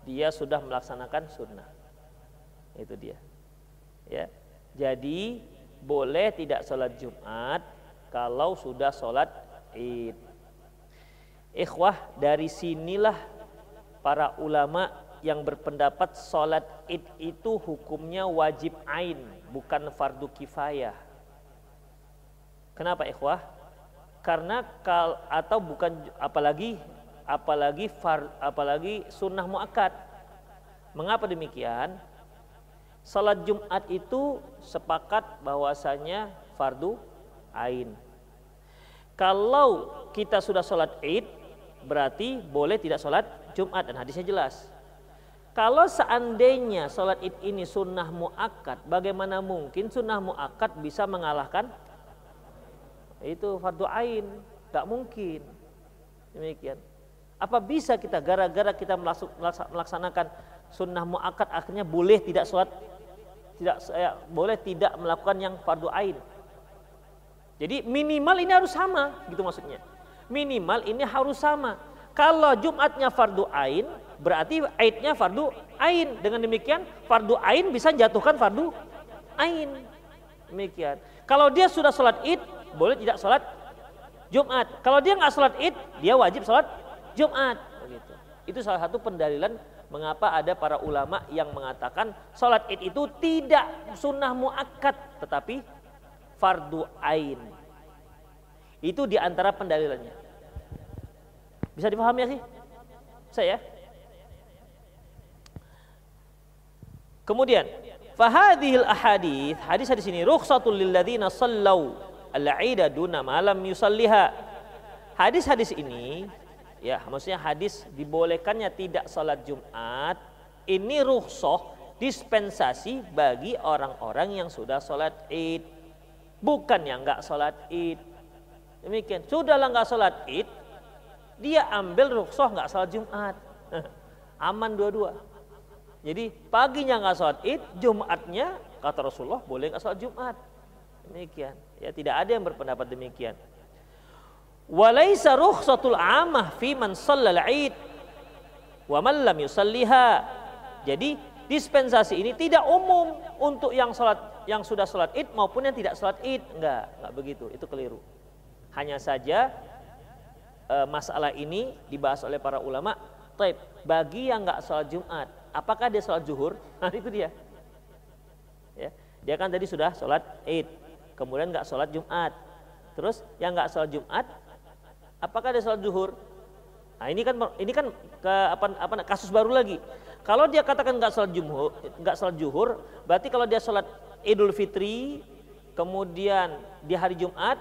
Dia sudah melaksanakan sunnah. Itu dia. Ya. Jadi boleh tidak sholat Jumat kalau sudah sholat id. Ikhwah dari sinilah para ulama yang berpendapat sholat id itu hukumnya wajib ain bukan fardu kifayah. Kenapa ikhwah? Karena kal atau bukan apalagi apalagi far, apalagi sunnah muakkad. Mengapa demikian? Salat Jumat itu sepakat bahwasanya fardu ain. Kalau kita sudah sholat id, berarti boleh tidak sholat Jumat dan hadisnya jelas. Kalau seandainya sholat id ini sunnah muakkad, bagaimana mungkin sunnah muakkad bisa mengalahkan itu fardu ain? Gak mungkin. Demikian. Apa bisa kita gara-gara kita melaksanakan sunnah muakkad akhirnya boleh tidak sholat tidak saya boleh tidak melakukan yang fardu ain? Jadi minimal ini harus sama gitu maksudnya. Minimal ini harus sama. Kalau Jumatnya fardu ain, berarti aidnya fardu ain. Dengan demikian fardu ain bisa jatuhkan fardu ain. Demikian. Kalau dia sudah sholat id, boleh tidak sholat Jumat. Kalau dia nggak sholat id, dia wajib sholat Jumat. Begitu. Itu salah satu pendalilan mengapa ada para ulama yang mengatakan sholat id itu tidak sunnah muakkad, tetapi fardu ain. Itu di antara pendalilannya. Bisa dipahami ya sih? Saya. Kemudian, fahadhil ahadith, hadis-hadis ini rukhsatul lil ladzina sallau al-'ida duna malam yusalliha. Hadis-hadis ini ya maksudnya hadis dibolehkannya tidak salat Jumat ini rukhsah dispensasi bagi orang-orang yang sudah salat Id. Bukan yang enggak salat Id. Demikian. Sudahlah enggak salat Id, dia ambil rukhsah nggak sholat Jumat. Aman dua-dua. Jadi paginya nggak sholat id, Jumatnya kata Rasulullah boleh nggak sholat Jumat. Demikian. Ya tidak ada yang berpendapat demikian. Walaisa rukhsatul amah fi man shallal id wa man lam yusalliha. Jadi dispensasi ini tidak umum untuk yang sholat yang sudah sholat id maupun yang tidak sholat id. Enggak, enggak begitu. Itu keliru. Hanya saja e, masalah ini dibahas oleh para ulama. Taib, bagi yang nggak sholat Jumat, apakah dia sholat zuhur? Nah itu dia. Ya, dia kan tadi sudah sholat Id, kemudian nggak sholat Jumat. Terus yang nggak sholat Jumat, apakah dia sholat zuhur? Nah ini kan ini kan ke apa apa kasus baru lagi. Kalau dia katakan nggak sholat jumhur, nggak sholat zuhur, berarti kalau dia sholat Idul Fitri, kemudian di hari Jumat,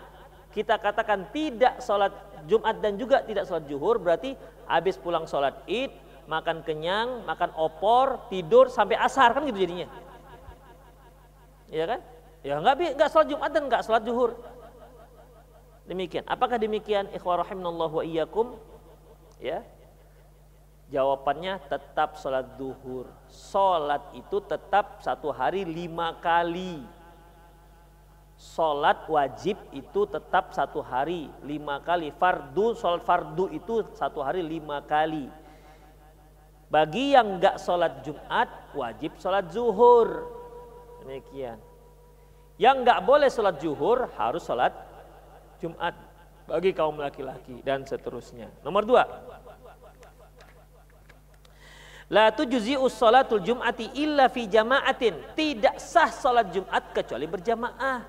kita katakan tidak sholat Jumat dan juga tidak sholat zuhur berarti habis pulang sholat id makan kenyang makan opor tidur sampai asar kan gitu jadinya. Ya kan? Ya nggak nggak sholat Jumat dan nggak sholat zuhur. Demikian. Apakah demikian ikhwah rahimallahu wa iyyakum? Ya. Jawabannya tetap sholat zuhur. Sholat itu tetap satu hari lima kali. Sholat wajib itu tetap satu hari lima kali. Fardu, sholat fardu itu satu hari lima kali. Bagi yang nggak sholat Jumat, wajib sholat zuhur. Demikian. Yang nggak boleh sholat zuhur harus sholat Jumat bagi kaum laki-laki dan seterusnya. Nomor dua. La tujzi'us salatul jum'ati illa fi jama'atin. Tidak sah salat Jumat kecuali berjamaah.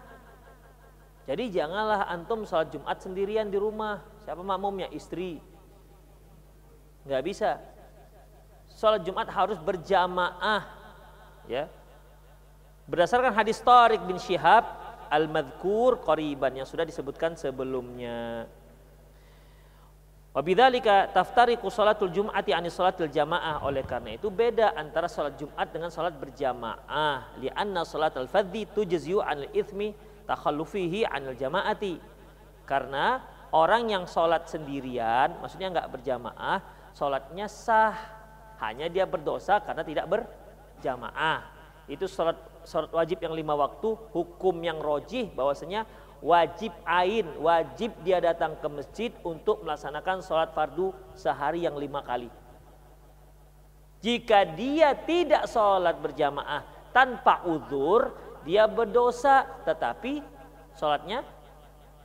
Jadi janganlah antum sholat Jumat sendirian di rumah. Siapa makmumnya? Istri. Nggak bisa. Sholat Jumat harus berjamaah. Ya. Berdasarkan hadis Tariq bin Syihab al-madhkur qariban yang sudah disebutkan sebelumnya. Wabidzalika taftariqu salatul jum'ati ani salatul jamaah. Oleh karena itu beda antara salat Jumat dengan salat berjamaah. Lianna salatul fadhi tujzi'u anil ithmi takhallufihi anil jamaati. Karena orang yang sholat sendirian, maksudnya nggak berjamaah, sholatnya sah. Hanya dia berdosa karena tidak berjamaah. Itu sholat, sholat wajib yang lima waktu, hukum yang rojih bahwasanya wajib ain, wajib dia datang ke masjid untuk melaksanakan sholat fardu sehari yang lima kali. Jika dia tidak sholat berjamaah tanpa uzur, dia berdosa tetapi sholatnya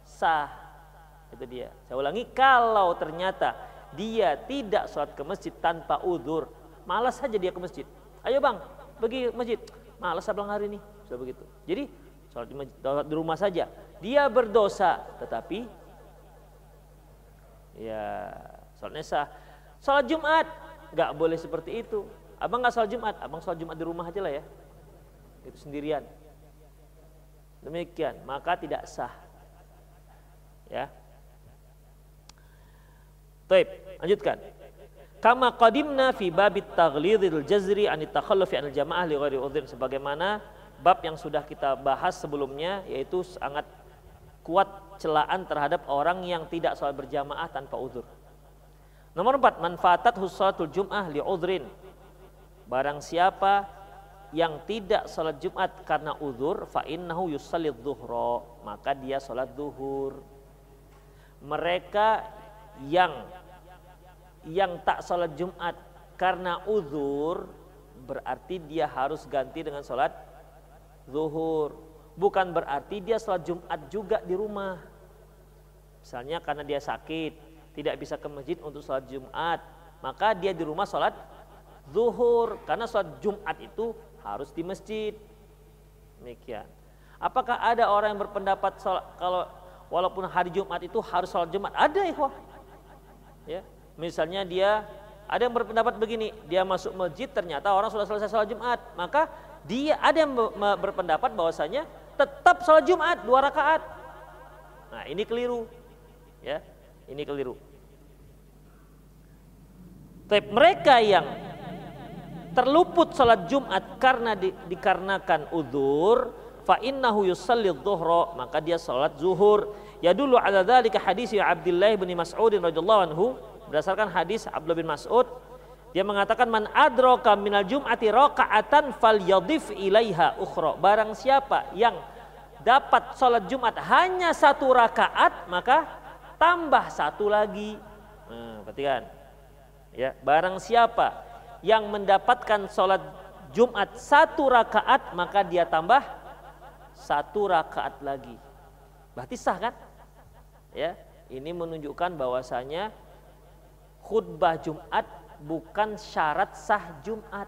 sah. Itu dia. Saya ulangi, kalau ternyata dia tidak sholat ke masjid tanpa udur, malas saja dia ke masjid. Ayo bang, pergi ke masjid. Malas abang hari ini, sudah begitu. Jadi sholat di, sholat di rumah saja. Dia berdosa, tetapi ya sholatnya sah. Sholat Jumat nggak boleh seperti itu. Abang nggak sholat Jumat, abang sholat Jumat di rumah aja lah ya. Itu sendirian. Demikian, maka tidak sah. Ya. Baik, lanjutkan. Kama qadimna fi babit taghlidil jazri an takhallufi anil jamaah li ghairi udhrin sebagaimana bab yang sudah kita bahas sebelumnya yaitu sangat kuat celaan terhadap orang yang tidak sholat berjamaah tanpa uzur. Nomor empat, manfaatat hussatul jum'ah li udhrin. Barang siapa yang tidak sholat Jumat karena uzur, fa innahu yusallid dhuhra, maka dia sholat zuhur. Mereka yang yang tak sholat Jumat karena uzur berarti dia harus ganti dengan sholat zuhur. Bukan berarti dia sholat Jumat juga di rumah. Misalnya karena dia sakit, tidak bisa ke masjid untuk sholat Jumat, maka dia di rumah sholat zuhur. Karena sholat Jumat itu harus di masjid. Demikian. Apakah ada orang yang berpendapat sholat, kalau walaupun hari Jumat itu harus sholat Jumat? Ada ikhwah. Ya, Misalnya dia ada yang berpendapat begini, dia masuk masjid ternyata orang sudah selesai sholat Jumat, maka dia ada yang berpendapat bahwasanya tetap sholat Jumat dua rakaat. Nah ini keliru, ya ini keliru. Tapi mereka yang terluput sholat Jumat karena di, dikarenakan udur, fa innahu yusalli maka dia sholat zuhur. Ya dulu ala dzalika hadis Abdullah bin Mas'ud radhiyallahu anhu. Berdasarkan hadis Abdullah bin Mas'ud dia mengatakan man adroka minal jum'ati rakaatan fal yadif ilaiha ukhra. Barang siapa yang dapat sholat Jumat hanya satu rakaat maka tambah satu lagi. Nah, perhatikan. Ya barang siapa yang mendapatkan sholat Jumat satu rakaat maka dia tambah satu rakaat lagi. Berarti sah kan ya ini menunjukkan bahwasanya khutbah Jumat bukan syarat sah Jumat.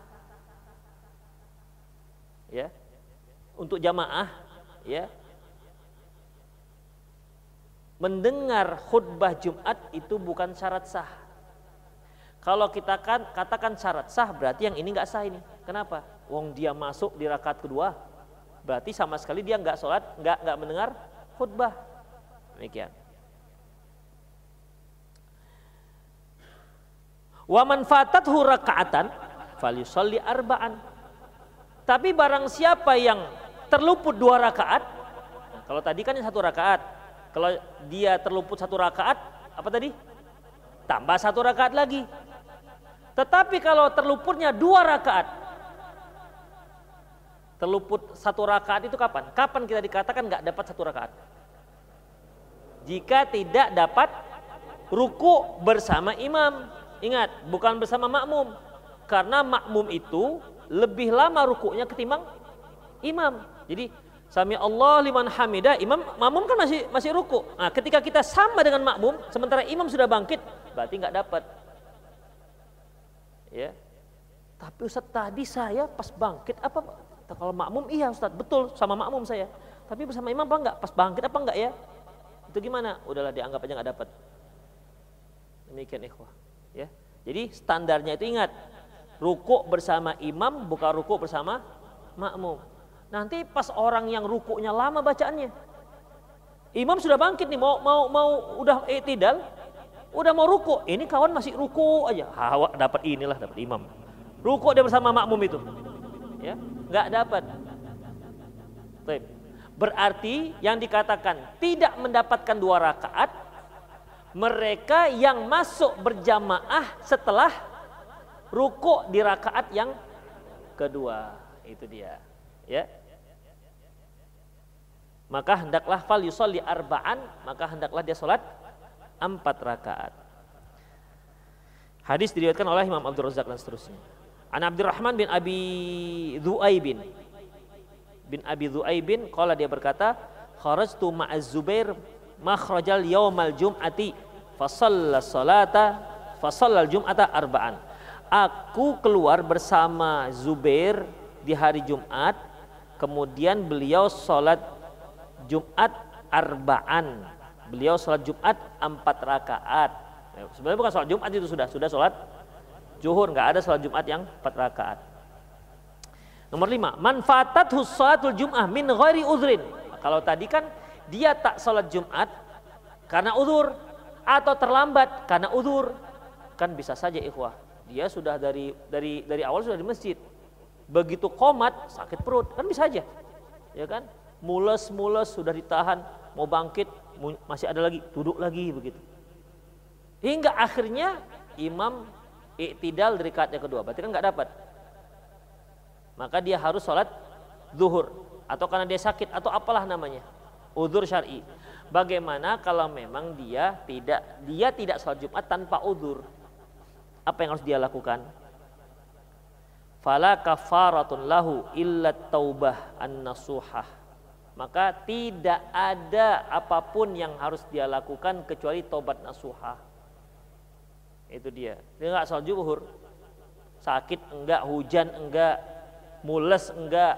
Ya. Untuk jamaah ya. Mendengar khutbah Jumat itu bukan syarat sah. Kalau kita kan katakan syarat sah berarti yang ini nggak sah ini. Kenapa? Wong dia masuk di rakaat kedua, berarti sama sekali dia nggak sholat, nggak nggak mendengar khutbah. Demikian. Wa man fatathu raka'atan falyusalli arba'an. Tapi barang siapa yang terluput dua rakaat, nah, kalau tadi kan satu rakaat, kalau dia terluput satu rakaat, apa tadi? Tambah satu rakaat lagi. Tetapi kalau terluputnya dua rakaat, terluput satu rakaat itu kapan? Kapan kita dikatakan nggak dapat satu rakaat? Jika tidak dapat ruku bersama imam. Ingat, bukan bersama makmum. Karena makmum itu lebih lama rukuknya ketimbang imam. Jadi Sami Allah liman hamidah, imam makmum kan masih masih ruku. Nah, ketika kita sama dengan makmum, sementara imam sudah bangkit, berarti nggak dapat. Ya. Tapi Ustaz tadi saya pas bangkit apa kalau makmum iya Ustaz, betul sama makmum saya. Tapi bersama imam apa enggak? Pas bangkit apa enggak ya? Itu gimana? Udahlah dianggap aja nggak dapat. Demikian ikhwah ya. Jadi standarnya itu ingat ruku bersama imam bukan ruku bersama makmum. Nanti pas orang yang rukuknya lama bacaannya imam sudah bangkit nih mau mau mau udah tidak udah mau ruku ini kawan masih ruku aja. Hawa dapat inilah dapat imam. Ruku dia bersama makmum itu. Ya nggak dapat. Berarti yang dikatakan tidak mendapatkan dua rakaat mereka yang masuk berjamaah setelah ruku di rakaat yang kedua. Itu dia ya. Maka hendaklah fal yusolli arba'an maka hendaklah dia sholat empat rakaat. Hadis diriwayatkan oleh Imam Abdul Razak dan seterusnya. An Abdurrahman bin Abi Dhu'aibin bin Abi Dhu'aibin kala dia berkata kharajtu ma'az Zubair makhrajal yaumal jum'ati fasalla salata fasallal jum'ata arba'an. Aku keluar bersama Zubair di hari Jumat, kemudian beliau sholat Jumat arba'an. Beliau sholat Jumat empat rakaat. Ya, sebenarnya bukan sholat Jumat itu sudah, sudah sholat Juhur, nggak ada sholat Jumat yang empat rakaat. Nomor lima, manfaatat sholatul Jum'ah min ghairi udhrin. Kalau tadi kan dia tak sholat Jumat karena udur atau terlambat karena udur. Kan bisa saja ikhwah. Dia sudah dari dari dari awal sudah di masjid. Begitu komat sakit perut kan bisa aja. Ya kan? Mules-mules sudah ditahan mau bangkit masih ada lagi duduk lagi begitu. Hingga akhirnya imam iktidal dari yang kedua. Berarti kan nggak dapat. Maka dia harus sholat zuhur atau karena dia sakit atau apalah namanya. Udur syar'i. Bagaimana kalau memang dia tidak dia tidak sholat Jumat tanpa udur? Apa yang harus dia lakukan? Fala kafaratun lahu illa taubah an-nasuhah. Maka tidak ada apa pun yang harus dia lakukan kecuali tobat nasuhah. Itu dia. Dia nggak sholat zuhur. Sakit enggak, hujan enggak, mules enggak,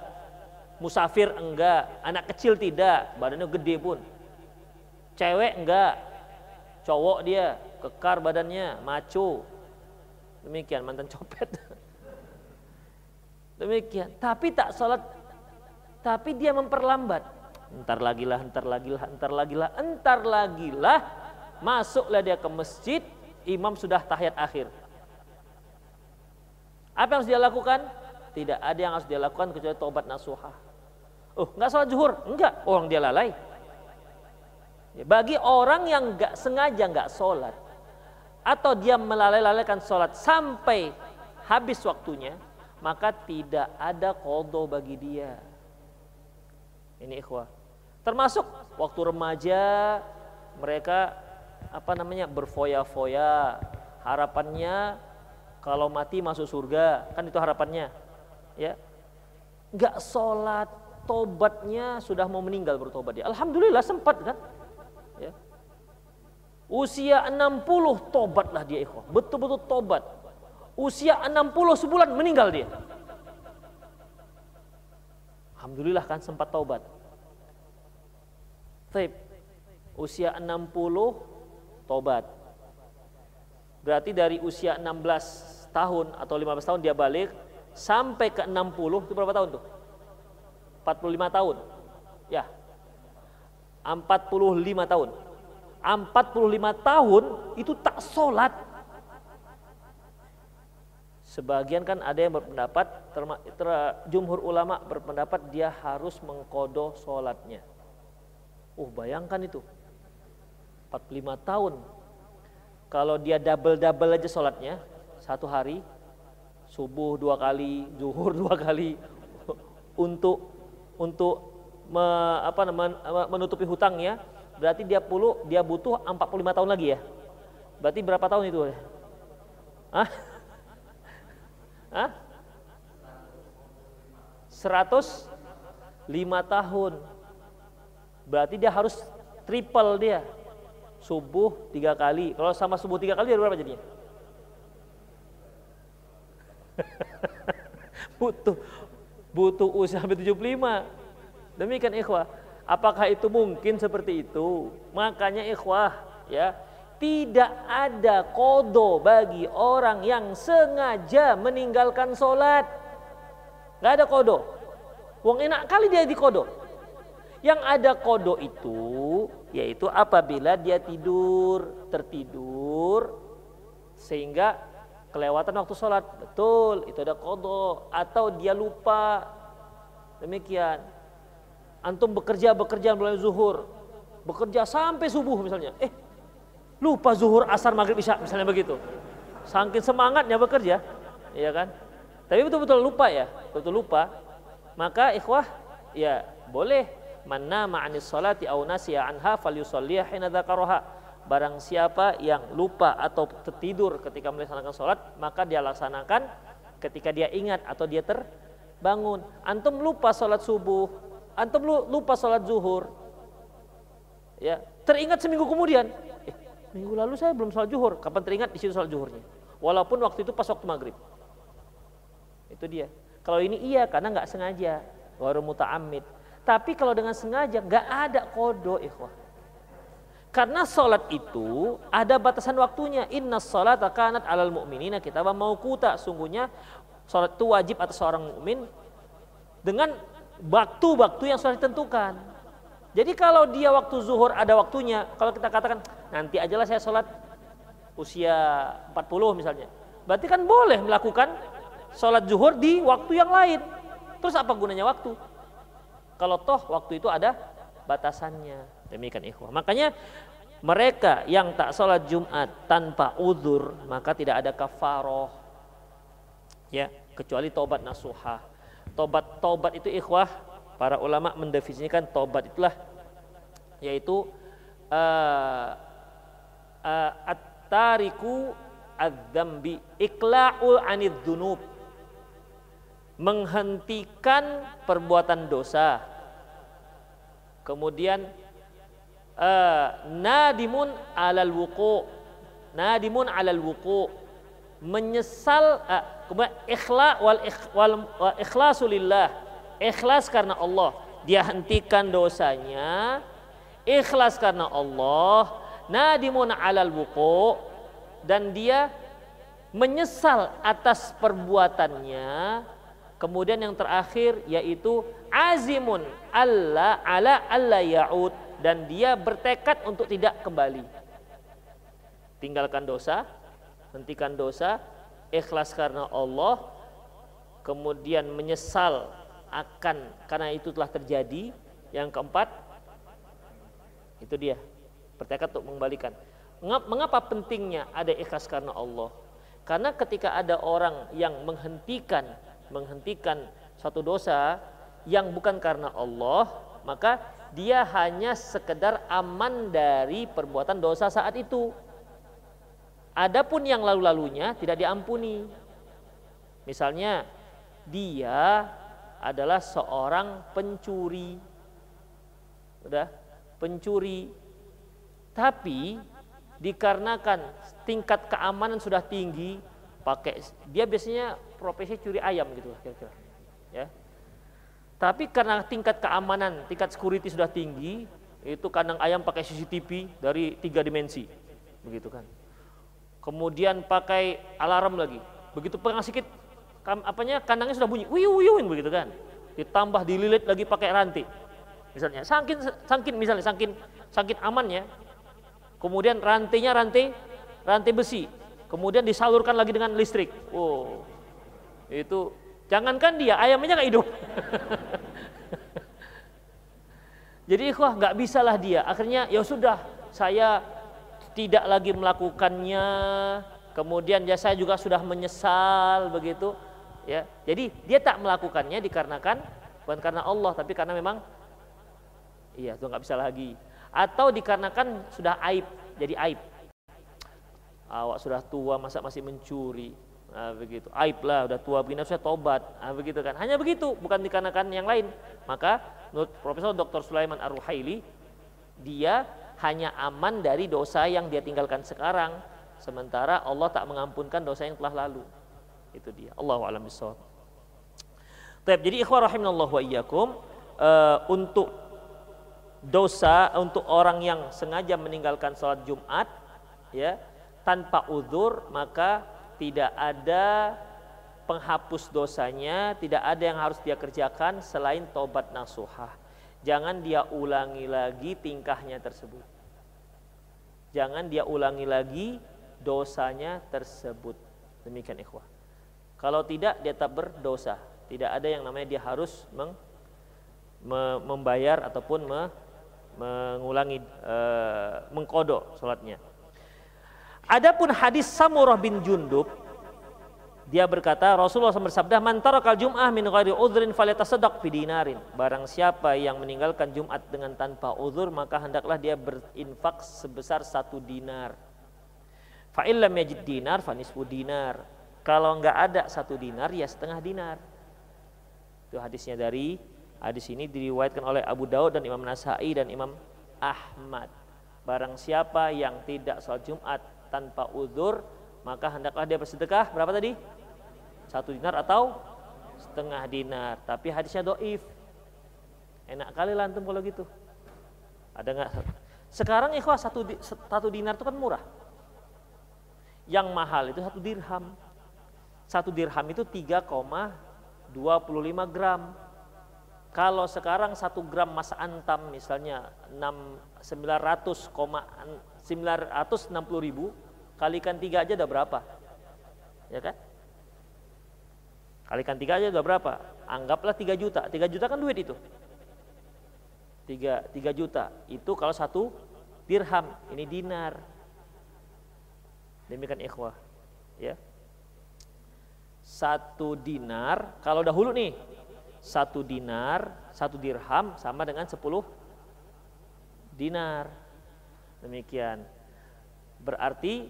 musafir enggak, anak kecil tidak, badannya gede pun. Cewek enggak, cowok dia, kekar badannya, maco. Demikian mantan copet. Demikian. Tapi tak sholat, tapi dia memperlambat. Entar lagi lah, entar lagi lah, entar lah, entar lagi lah. Masuklah dia ke masjid, imam sudah tahiyat akhir. Apa yang harus dia lakukan? Tidak ada yang harus dia lakukan kecuali taubat nasuha. Oh, nggak sholat zuhur? Enggak, orang dia lalai. Ya, bagi orang yang nggak sengaja nggak sholat atau dia melalai-lalaikan sholat sampai habis waktunya, maka tidak ada kodo bagi dia. Ini ikhwah. Termasuk waktu remaja mereka apa namanya berfoya-foya harapannya kalau mati masuk surga kan itu harapannya ya. Nggak sholat tobatnya sudah mau meninggal bertobat dia. Alhamdulillah sempat kan? Ya. Usia 60 tobatlah dia ikhwah. Betul-betul tobat. Usia 60 sebulan meninggal dia. Alhamdulillah kan sempat tobat. Taib. usia 60 tobat. Berarti dari usia 16 tahun atau 15 tahun dia balik sampai ke 60 itu berapa tahun tuh? 45 tahun. Ya. 45 tahun. 45 tahun itu tak sholat. Sebagian kan ada yang berpendapat, terma, ter, jumhur ulama berpendapat dia harus mengkodoh sholatnya. Uh bayangkan itu. 45 tahun. Kalau dia double-double aja sholatnya, satu hari subuh dua kali, zuhur dua kali untuk untuk me, apa namanya menutupi hutang ya. Berarti dia puluh dia butuh 45 tahun lagi ya. Berarti berapa tahun itu? Hah? Hah? 105 tahun. Berarti dia harus triple dia. Subuh tiga kali. Kalau sama subuh tiga kali dia berapa jadinya? butuh butuh usia sampai 75. Demikian ikhwah. Apakah itu mungkin seperti itu? Makanya ikhwah ya, tidak ada kodo bagi orang yang sengaja meninggalkan sholat. Gak ada kodo. Wong enak kali dia di kodo. Yang ada kodo itu yaitu apabila dia tidur, tertidur sehingga kelewatan waktu sholat. Betul itu ada kodo atau dia lupa. Demikian. Antum bekerja bekerja mulai zuhur. Bekerja sampai subuh misalnya. Eh lupa zuhur asar maghrib isya misalnya begitu. Saking semangatnya bekerja. Iya kan? Tapi betul-betul lupa ya. Betul lupa. Maka ikhwah ya boleh. Mana ma'anis salati au nasiya anha falyusalliha hina dzakaraha barang siapa yang lupa atau tertidur ketika melaksanakan sholat maka dia laksanakan ketika dia ingat atau dia terbangun antum lupa sholat subuh antum lupa sholat zuhur ya teringat seminggu kemudian eh, minggu lalu saya belum sholat zuhur. Kapan teringat di situ sholat zuhurnya. Walaupun waktu itu pas waktu maghrib. Itu dia. Kalau ini iya karena nggak sengaja. Waru muta'amid. Tapi kalau dengan sengaja nggak ada kodo ikhwah. Karena sholat itu ada batasan waktunya. Inna sholat kanat alal mu'minina kita mau kuta. Sungguhnya sholat itu wajib atas seorang mukmin dengan waktu-waktu yang sudah ditentukan. Jadi kalau dia waktu zuhur ada waktunya, kalau kita katakan nanti ajalah saya sholat usia 40 misalnya. Berarti kan boleh melakukan sholat zuhur di waktu yang lain. Terus apa gunanya waktu? Kalau toh waktu itu ada batasannya. Demikian ikhwah. Makanya mereka yang tak sholat Jumat tanpa uzur maka tidak ada kafaroh. Ya, kecuali tobat nasuha. Tobat tobat itu ikhwah para ulama mendefinisikan tobat itulah yaitu uh, uh, at-tariku adzambi ikla'ul anid dunub menghentikan perbuatan dosa kemudian uh, nadimun alal wuku nadimun alal wuku menyesal uh, kemudian ikhla wal, wal, wal ikhlasulillah ikhlas karena Allah. Dia hentikan dosanya. Ikhlas karena Allah. Nadimun alal wuku dan dia menyesal atas perbuatannya. Kemudian yang terakhir yaitu azimun alla ala alla yaud dan dia bertekad untuk tidak kembali. Tinggalkan dosa, hentikan dosa, ikhlas karena Allah, kemudian menyesal akan karena itu telah terjadi. Yang keempat, itu dia, bertekad untuk mengembalikan. Mengapa pentingnya ada ikhlas karena Allah? Karena ketika ada orang yang menghentikan menghentikan suatu dosa yang bukan karena Allah, maka dia hanya sekedar aman dari perbuatan dosa saat itu. Adapun yang lalu-lalunya tidak diampuni. Misalnya dia adalah seorang pencuri. Udah, pencuri. Tapi dikarenakan tingkat keamanan sudah tinggi, pakai dia biasanya profesi curi ayam gitu kira-kira. Ya, tapi karena tingkat keamanan, tingkat security sudah tinggi, itu kandang ayam pakai CCTV dari tiga dimensi, begitu kan. Kemudian pakai alarm lagi. Begitu pengang sedikit, apanya kandangnya sudah bunyi, wiu wiu begitu kan. Ditambah dililit lagi pakai rantai. Misalnya, sangkin sangkin misalnya sangkin sangkin amannya. Kemudian rantainya rantai rantai besi. Kemudian disalurkan lagi dengan listrik. Oh, itu Jangankan dia, ayamnya nggak hidup. Jadi ikhwah nggak bisalah dia. Akhirnya ya sudah, saya tidak lagi melakukannya. Kemudian ya saya juga sudah menyesal begitu. Ya, jadi dia tak melakukannya dikarenakan bukan karena Allah, tapi karena memang iya itu nggak bisa lagi. Atau dikarenakan sudah aib, jadi aib. Awak sudah tua masa masih mencuri Nah, begitu. Aib lah, udah tua begini saya tobat. Nah, begitu kan. Hanya begitu, bukan dikarenakan yang lain. Maka menurut Profesor Dr. Sulaiman Ar-Ruhaili, dia hanya aman dari dosa yang dia tinggalkan sekarang, sementara Allah tak mengampunkan dosa yang telah lalu. Itu dia. Allahu a'lam bishawab. Jadi ikhwah rahimanallah wa iyyakum uh, untuk dosa untuk orang yang sengaja meninggalkan sholat Jumat ya tanpa uzur maka tidak ada penghapus dosanya, tidak ada yang harus dia kerjakan selain tobat nasuhah. Jangan dia ulangi lagi tingkahnya tersebut. Jangan dia ulangi lagi dosanya tersebut. Demikian ikhwah. Kalau tidak dia tetap berdosa. Tidak ada yang namanya dia harus meng, me, membayar ataupun me, mengulangi e, mengkodok sholatnya. Adapun hadis Samurah bin Jundub dia berkata Rasulullah bersabda man tarakal jum'ah min ghairi udhrin falyatasaddaq fi dinarin. Barang siapa yang meninggalkan Jumat dengan tanpa uzur maka hendaklah dia berinfak sebesar satu dinar. Fa illam yajid dinar fa nisfu dinar. Kalau enggak ada satu dinar ya setengah dinar. Itu hadisnya dari hadis ini diriwayatkan oleh Abu Daud dan Imam Nasai dan Imam Ahmad. Barang siapa yang tidak sholat Jumat tanpa udur, maka hendaklah dia bersedekah berapa tadi? Satu dinar atau setengah dinar. Tapi hadisnya doif. Enak kali lantum kalau gitu. Ada nggak? Sekarang ikhwah satu, satu dinar itu kan murah. Yang mahal itu satu dirham. Satu dirham itu 3,25 gram. Kalau sekarang satu gram mas antam misalnya 6, 900, 960 ribu, kalikan tiga aja udah berapa? Ya kan? Kalikan tiga aja udah berapa? Anggaplah tiga juta. Tiga juta kan duit itu. Tiga, tiga juta. Itu kalau satu dirham. Ini dinar. Demikian ikhwah. Ya. Satu dinar. Kalau dahulu nih satu dinar, satu dirham sama dengan sepuluh dinar. Demikian. Berarti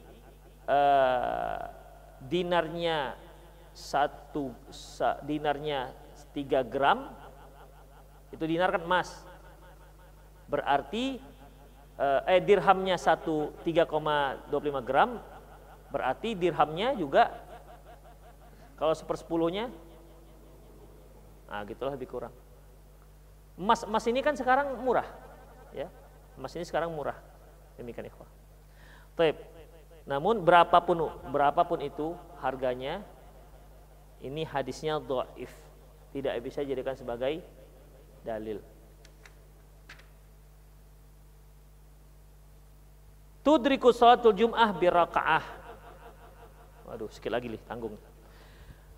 uh, dinarnya satu sa, dinarnya tiga gram itu dinar kan emas. Berarti uh, eh dirhamnya satu tiga koma dua lima gram berarti dirhamnya juga kalau sepersepuluhnya Nah, gitulah lebih kurang. Emas emas ini kan sekarang murah, ya. Emas ini sekarang murah. Demikian ikhwah. Taib. Namun berapapun berapapun itu harganya ini hadisnya dhaif. Tidak bisa dijadikan sebagai dalil. Tudriku salatul jum'ah birakaah. Waduh, sekali lagi nih, tanggung.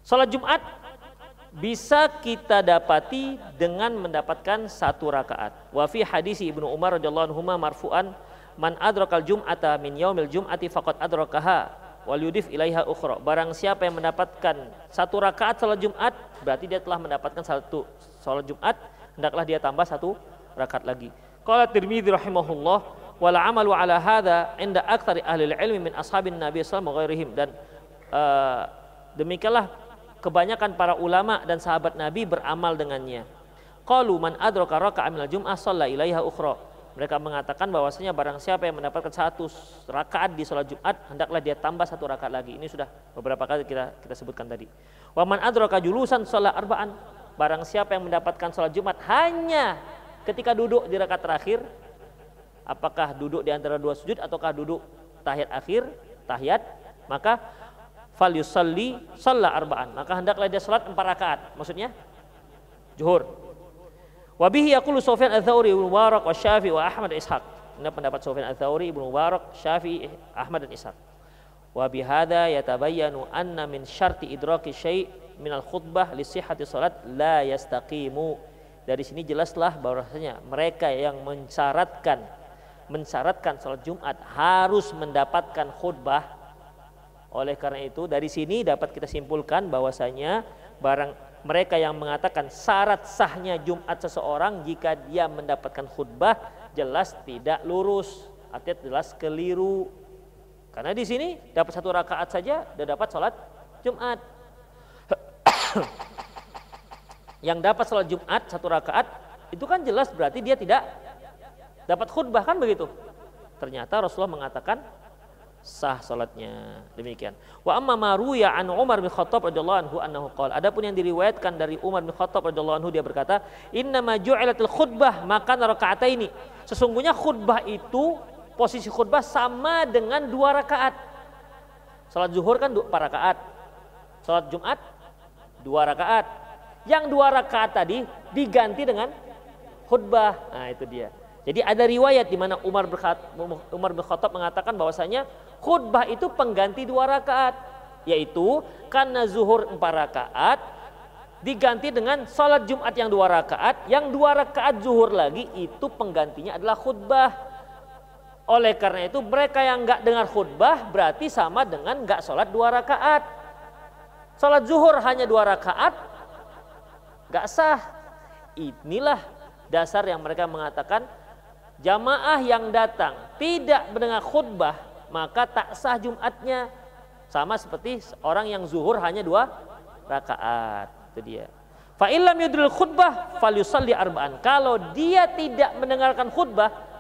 Salat Jumat bisa kita dapati dengan mendapatkan satu rakaat. Wa fi hadis Ibnu Umar radhiyallahu anhu marfu'an man adrakal jum'ata min yaumil jum'ati faqad adrakaha wal yudif ilaiha ukhra. Barang siapa yang mendapatkan satu rakaat salat Jumat, berarti dia telah mendapatkan satu salat Jumat, hendaklah dia tambah satu rakaat lagi. Qala Tirmidzi rahimahullah wal amalu ala hadza inda aktsari ahli ilmi min ashabin Nabi sallallahu alaihi wasallam dan uh, demikianlah kebanyakan para ulama dan sahabat Nabi beramal dengannya. Qalu man adraka raka'ah minal jum'ah shalla ilaiha ukhra. Mereka mengatakan bahwasanya barang siapa yang mendapatkan satu rakaat di sholat Jumat, hendaklah dia tambah satu rakaat lagi. Ini sudah beberapa kali kita kita sebutkan tadi. Wa man adraka julusan sholat arba'an. Barang siapa yang mendapatkan sholat Jumat hanya ketika duduk di rakaat terakhir, apakah duduk di antara dua sujud ataukah duduk tahiyat akhir, tahiyat, maka fal yusalli shalla arba'an maka hendaklah dia salat empat rakaat maksudnya zuhur wa bihi yaqulu Sufyan ats-Tsauri Ibnu Mubarak wa Syafi'i wa Ahmad Ishaq. Ini pendapat Sufyan ats-Tsauri Ibnu Mubarak Syafi'i Ahmad dan Ishaq. Wa bihadza yatabayyanu anna min syarti idraki syai' min al-khutbah li sihhati salat la yastaqimu. Dari sini jelaslah bahwasanya mereka yang mensyaratkan mensyaratkan salat Jumat harus mendapatkan khutbah. Oleh karena itu dari sini dapat kita simpulkan bahwasanya barang mereka yang mengatakan syarat sahnya Jumat seseorang jika dia mendapatkan khutbah jelas tidak lurus, artinya jelas keliru. Karena di sini dapat satu rakaat saja sudah dapat sholat Jumat. yang dapat sholat Jumat satu rakaat itu kan jelas berarti dia tidak dapat khutbah kan begitu. Ternyata Rasulullah mengatakan sah salatnya. Demikian. Wa amma maruya an Umar bin Khattab radhiyallahu anhu annahu qala. Adapun yang diriwayatkan dari Umar bin Khattab radhiyallahu anhu dia berkata, "Inna ma ju'ilatil khutbah maka ini. Sesungguhnya khutbah itu posisi khutbah sama dengan dua rakaat. Salat zuhur kan dua rakaat. Salat Jumat dua rakaat. Yang dua rakaat tadi diganti dengan khutbah. Nah, itu dia. Jadi ada riwayat di mana Umar Umar bin Khattab mengatakan bahwasanya khutbah itu pengganti dua rakaat, yaitu karena zuhur empat rakaat diganti dengan salat Jumat yang dua rakaat, yang dua rakaat zuhur lagi itu penggantinya adalah khutbah. Oleh karena itu mereka yang nggak dengar khutbah berarti sama dengan nggak sholat dua rakaat. Sholat zuhur hanya dua rakaat, nggak sah. Inilah dasar yang mereka mengatakan jamaah yang datang tidak mendengar khutbah maka tak sah Jumatnya sama seperti orang yang zuhur hanya dua rakaat itu dia fa illam yudril khutbah falyusalli arba'an kalau dia tidak mendengarkan khutbah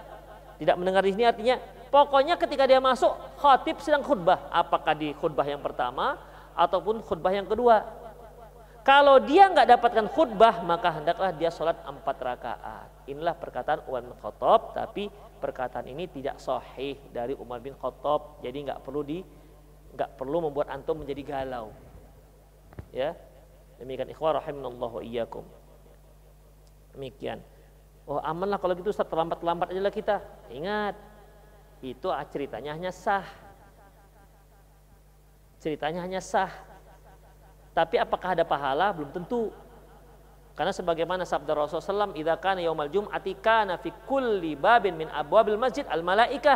Tidak mendengar di sini artinya pokoknya ketika dia masuk khatib sedang khutbah. Apakah di khutbah yang pertama ataupun khutbah yang kedua. Kalau dia nggak dapatkan khutbah maka hendaklah dia sholat empat rakaat. Inilah perkataan Umar bin Khattab tapi perkataan ini tidak sahih dari Umar bin Khattab. Jadi nggak perlu di nggak perlu membuat antum menjadi galau. Ya. Demikian ikhwah rahimanallahu iyyakum. Demikian. Oh aman lah kalau gitu Ustaz terlambat-terlambat aja lah kita. Ingat, itu ceritanya hanya sah. Ceritanya hanya sah. Tapi apakah ada pahala? Belum tentu. Karena sebagaimana sabda Rasulullah SAW, "Idza kana yaumal jum'ati kana fi kulli babin min abwabil masjid al malaikah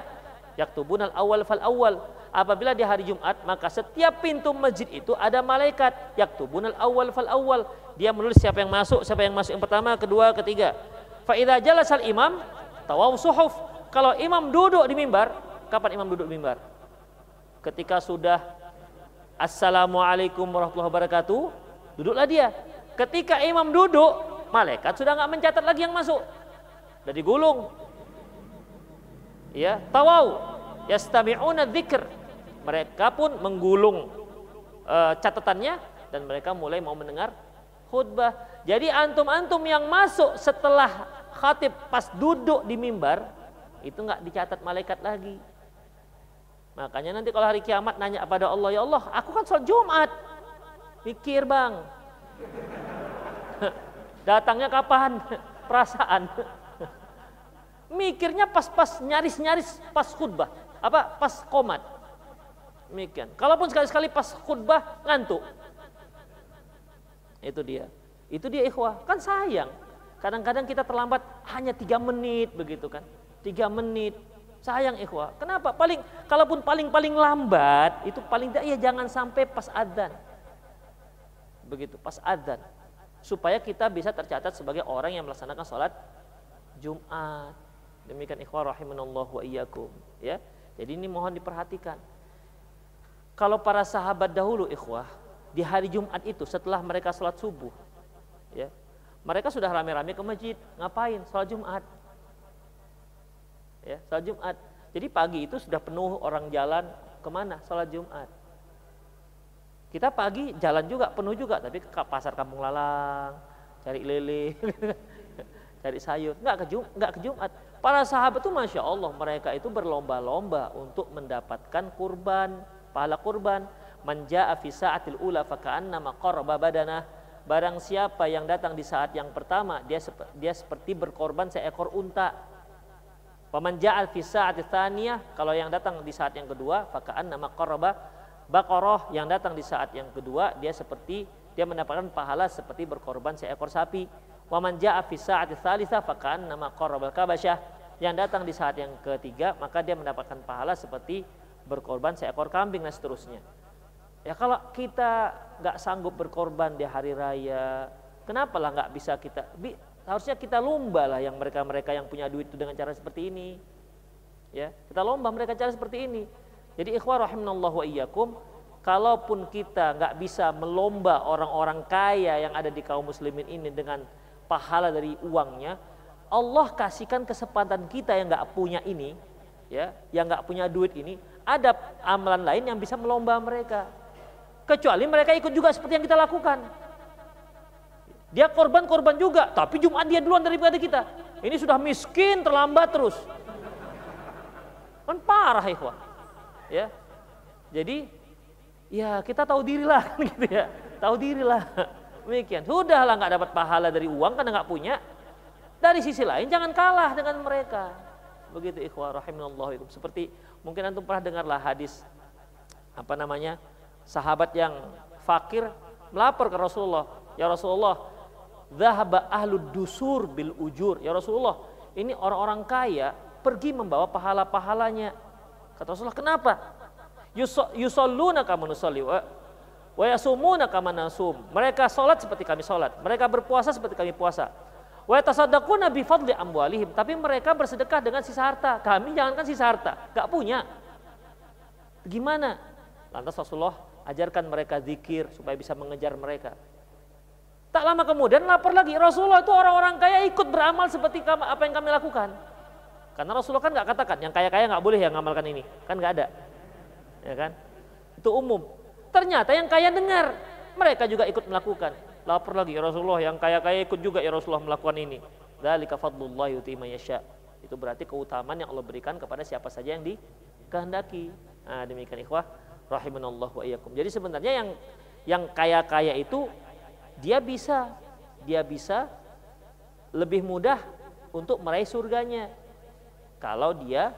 yaktubuna al awal fal awal." Apabila di hari Jumat, maka setiap pintu masjid itu ada malaikat yaktubuna al awal fal awal. Dia menulis siapa yang masuk, siapa yang masuk yang pertama, kedua, ketiga. Faidah jalasal imam tawaw suhuf. Kalau imam duduk di mimbar, kapan imam duduk di mimbar? Ketika sudah Assalamualaikum warahmatullahi wabarakatuh, duduklah dia. Ketika imam duduk, malaikat sudah nggak mencatat lagi yang masuk. Sudah digulung. Ya, tawau yastami'una dzikr. Mereka pun menggulung uh, catatannya dan mereka mulai mau mendengar khutbah. Jadi antum-antum yang masuk setelah khatib pas duduk di mimbar itu nggak dicatat malaikat lagi. Makanya nanti kalau hari kiamat nanya kepada Allah, ya Allah, aku kan sholat Jumat. Mikir bang. Datangnya kapan? Perasaan. Mikirnya pas-pas nyaris-nyaris pas khutbah. Apa? Pas komat. Demikian. Kalaupun sekali-sekali pas khutbah ngantuk. Itu dia. Itu dia ikhwah. Kan sayang. Kadang-kadang kita terlambat hanya tiga menit begitu kan. Tiga menit. Sayang ikhwah. Kenapa? Paling kalaupun paling-paling lambat itu paling tidak ya jangan sampai pas adzan. Begitu, pas adzan. Supaya kita bisa tercatat sebagai orang yang melaksanakan sholat Jumat. Demikian ikhwah rahimanallahu wa iyyakum, ya. Jadi ini mohon diperhatikan. Kalau para sahabat dahulu ikhwah di hari Jumat itu setelah mereka sholat subuh, ya mereka sudah rame-rame ke masjid, ngapain? Sholat Jumat. Ya, sholat Jumat. Jadi pagi itu sudah penuh orang jalan ke mana? Sholat Jumat. Kita pagi jalan juga penuh juga, tapi ke pasar Kampung Lalang, cari lele, cari sayur, nggak ke Jumat, nggak ke Jumat. Para sahabat itu masya Allah mereka itu berlomba-lomba untuk mendapatkan kurban, pahala kurban. Menjaa fi sa'atil ula faka'anna maqarraba badanah Barang siapa yang datang di saat yang pertama, dia dia seperti berkorban seekor unta. Paman ja'al fi kalau yang datang di saat yang kedua, fakaan nama qaraba baqarah yang datang di saat yang kedua, dia seperti dia mendapatkan pahala seperti berkorban seekor sapi. Waman ja'a fi sa'ati tsalitsa fakaan nama qarabal kabasyah yang datang di saat yang ketiga, maka dia mendapatkan pahala seperti berkorban seekor kambing dan seterusnya. Ya kalau kita nggak sanggup berkorban di hari raya, kenapa lah nggak bisa kita? Harusnya kita lomba lah yang mereka-mereka yang punya duit itu dengan cara seperti ini. Ya, kita lomba mereka cara seperti ini. Jadi ikhwah rahimanallahu wa iyyakum, kalaupun kita nggak bisa melomba orang-orang kaya yang ada di kaum muslimin ini dengan pahala dari uangnya, Allah kasihkan kesempatan kita yang nggak punya ini, ya, yang nggak punya duit ini, ada amalan lain yang bisa melomba mereka. Kecuali mereka ikut juga seperti yang kita lakukan. Dia korban-korban juga, tapi Jumat dia duluan daripada kita. Ini sudah miskin, terlambat terus. Kan parah ikhwah. Ya. Jadi ya kita tahu dirilah kan gitu ya. Tahu dirilah. Demikian. Sudahlah nggak dapat pahala dari uang karena nggak punya. Dari sisi lain jangan kalah dengan mereka. Begitu ikhwah rahimallahu Seperti mungkin antum pernah dengarlah hadis apa namanya? sahabat yang fakir melapor ke Rasulullah, "Ya Rasulullah, dhahaba ahlud dusur bil ujur." Ya Rasulullah, ini orang-orang kaya pergi membawa pahala-pahalanya. Kata Rasulullah, "Kenapa?" Yusalluna kama nusalli wa wa yasumuna kama nasum. Mereka salat seperti kami salat, mereka berpuasa seperti kami puasa. Wa yatasaddaquna bi fadli amwalihim, tapi mereka bersedekah dengan sisa harta. Kami jangankan sisa harta, gak punya. Gimana? Lantas Rasulullah ajarkan mereka zikir supaya bisa mengejar mereka. Tak lama kemudian lapor lagi, Rasulullah itu orang-orang kaya ikut beramal seperti apa yang kami lakukan. Karena Rasulullah kan nggak katakan yang kaya-kaya nggak boleh ya ngamalkan ini, kan nggak ada, ya kan? Itu umum. Ternyata yang kaya dengar, mereka juga ikut melakukan. Lapar lagi ya Rasulullah, yang kaya-kaya ikut juga ya Rasulullah melakukan ini. Dzalika fadlullah yuti. Itu berarti keutamaan yang Allah berikan kepada siapa saja yang dikehendaki. Nah, demikian ikhwah rahimanallah wa iyyakum. Jadi sebenarnya yang yang kaya-kaya itu dia bisa. Dia bisa lebih mudah untuk meraih surganya. Kalau dia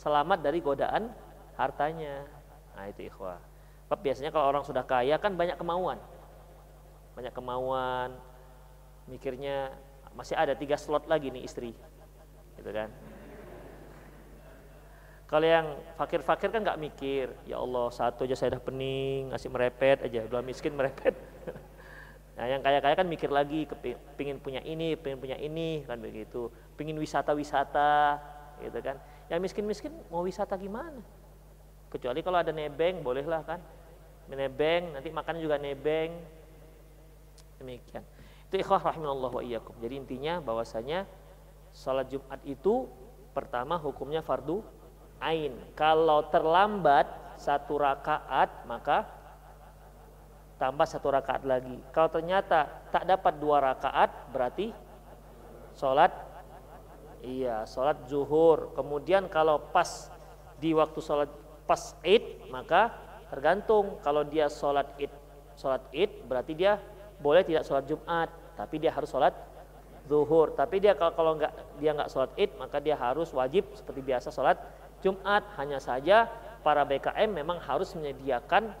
selamat dari godaan hartanya. Nah, itu ikhwah. Sebab biasanya kalau orang sudah kaya kan banyak kemauan. Banyak kemauan, mikirnya masih ada tiga slot lagi nih istri. Gitu kan? Kalau yang fakir-fakir kan nggak mikir ya Allah satu aja saya udah pening ngasih merepet aja. Dua miskin merepet nah yang kaya-kaya kan mikir lagi pingin punya ini pingin punya ini kan begitu. Pingin wisata-wisata gitu kan. Yang miskin-miskin mau wisata gimana? Kecuali kalau ada nebeng bolehlah kan. Nebeng nanti makan juga nebeng. Demikian. Itu ikhwah rahimallahu wa iyyakum. Jadi intinya bahwasanya salat Jumat itu pertama hukumnya fardu ain. Kalau terlambat satu rakaat maka tambah satu rakaat lagi. Kalau ternyata tak dapat dua rakaat berarti sholat iya sholat zuhur. Kemudian kalau pas di waktu sholat pas id maka tergantung kalau dia sholat id sholat id berarti dia boleh tidak sholat Jumat tapi dia harus sholat zuhur. Tapi dia kalau kalau nggak dia nggak sholat id maka dia harus wajib seperti biasa sholat Jumat. Hanya saja para BKM memang harus menyediakan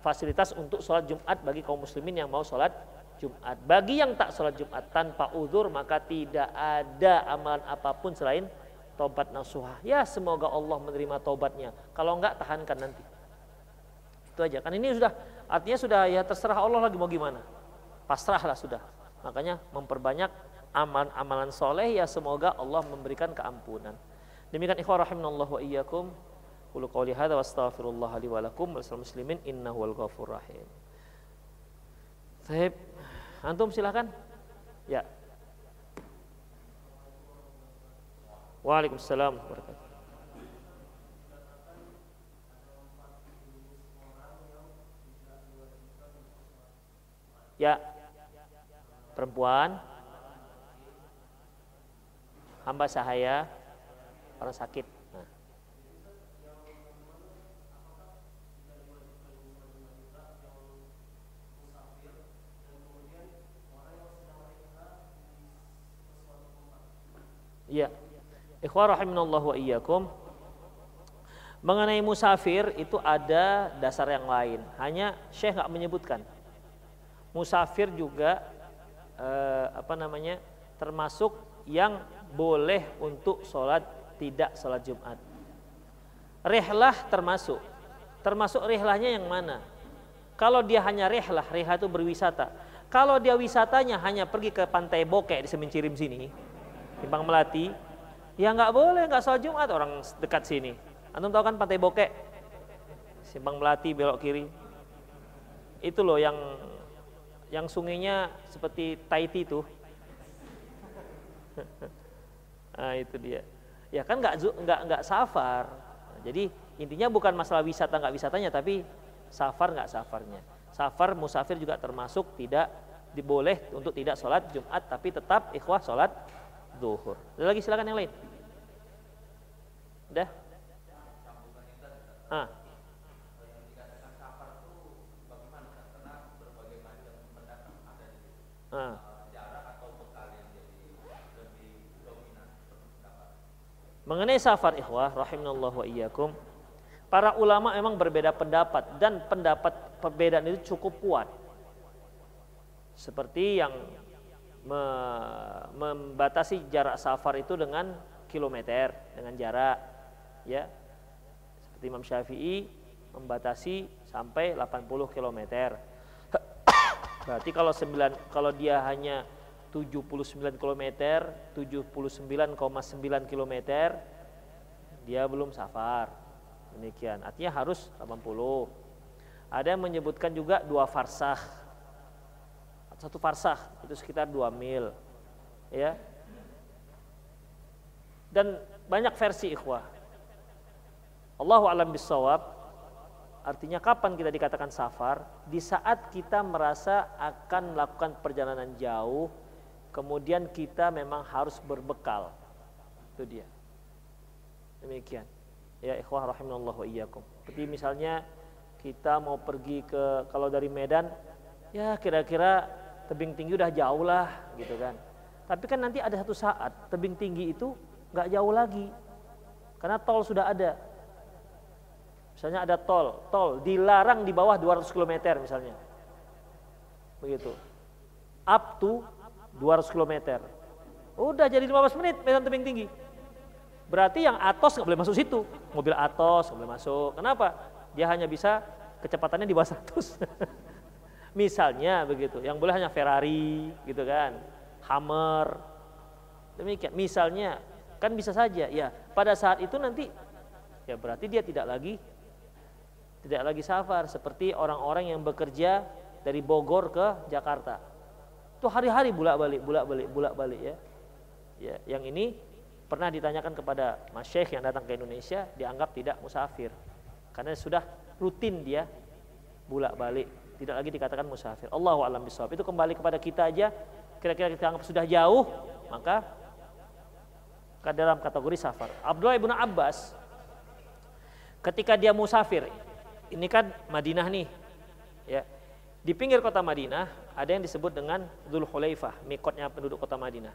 fasilitas untuk sholat Jumat bagi kaum muslimin yang mau sholat Jumat. Bagi yang tak sholat Jumat tanpa uzur maka tidak ada amalan apa pun selain tobat nasuhah. Ya semoga Allah menerima tobatnya. Kalau enggak tahankan nanti. Itu aja. Kan ini sudah artinya sudah ya terserah Allah lagi mau gimana pasrahlah sudah. Makanya memperbanyak amalan-amalan soleh ya semoga Allah memberikan keampunan. Demikian ikhwah rahimanallahu wa iyyakum. Qulu qawli hadza wa astaghfirullah li wa lakum wa muslimin innahu wal ghafur rahim. Sahib, antum silakan. Ya. Waalaikumsalam warahmatullahi Ya, perempuan, hamba sahaya, orang sakit. Nah. Iya. Ikhwah rahimanallah wa iyyakum. Mengenai musafir itu ada dasar yang lain. Hanya Syekh nggak menyebutkan. Musafir juga eh, apa namanya termasuk yang boleh untuk sholat tidak sholat Jumat. Rehlah termasuk. Termasuk rehlahnya yang mana? Kalau dia hanya rehlah, rehlah itu berwisata. Kalau dia wisatanya hanya pergi ke pantai Bokek di Semincirim sini, di Bang Melati, ya nggak boleh nggak sholat Jumat orang dekat sini. Antum tahu kan pantai Bokek? Simpang Melati belok kiri. Itu loh yang yang sungainya seperti Taiti itu. nah itu dia. Ya kan nggak nggak nggak safar. Jadi intinya bukan masalah wisata nggak wisatanya, tapi safar nggak safarnya. Safar musafir juga termasuk tidak diboleh untuk tidak sholat Jumat, tapi tetap ikhwah sholat zuhur. Ada lagi silakan yang lain. Udah? Ah. Ah. Mengenai safar ikhwah rahimanallah wa iyyakum Para ulama memang berbeda pendapat dan pendapat perbedaan itu cukup kuat. Seperti yang me membatasi jarak safar itu dengan kilometer, dengan jarak ya. Seperti Imam Syafi'i membatasi sampai 80 kilometer. Berarti kalau 9 kalau dia hanya 79 km, 79,9 km dia belum safar. Demikian. Artinya harus 80. Ada yang menyebutkan juga dua farsah. Satu farsah itu sekitar 2 mil. Ya. Dan banyak versi ikhwah. Allahu alam bisawab. Artinya kapan kita dikatakan safar? Di saat kita merasa akan melakukan perjalanan jauh, kemudian kita memang harus berbekal. Itu dia. Demikian. Ya ikhwah rahimanallah wa iyyakum. Seperti misalnya kita mau pergi ke kalau dari Medan ya kira-kira tebing tinggi udah jauh lah gitu kan. Tapi kan nanti ada satu saat tebing tinggi itu nggak jauh lagi karena tol sudah ada. Misalnya ada tol, tol dilarang di bawah 200 km misalnya. Begitu. Up to 200 km. Udah jadi 15 menit medan tebing tinggi. Berarti yang Atos nggak boleh masuk situ. Mobil Atos nggak boleh masuk. Kenapa? Dia hanya bisa kecepatannya di bawah 100. Misalnya begitu, yang boleh hanya Ferrari gitu kan, Hammer. Demikian. Misalnya kan bisa saja ya. Pada saat itu nanti ya berarti dia tidak lagi tidak lagi safar seperti orang-orang yang bekerja dari Bogor ke Jakarta. Itu hari-hari bolak-balik, bolak-balik, bolak-balik ya. Ya, yang ini pernah ditanyakan kepada Mas Syekh yang datang ke Indonesia dianggap tidak musafir karena sudah rutin dia bolak-balik tidak lagi dikatakan musafir. Allahu alam bisawab. Itu kembali kepada kita aja. Kira-kira kita anggap sudah jauh, maka ke dalam kategori safar. Abdullah ibnu Abbas ketika dia musafir, ini kan Madinah nih, ya. Di pinggir kota Madinah ada yang disebut dengan Dzul Hulaifah, mikotnya penduduk kota Madinah.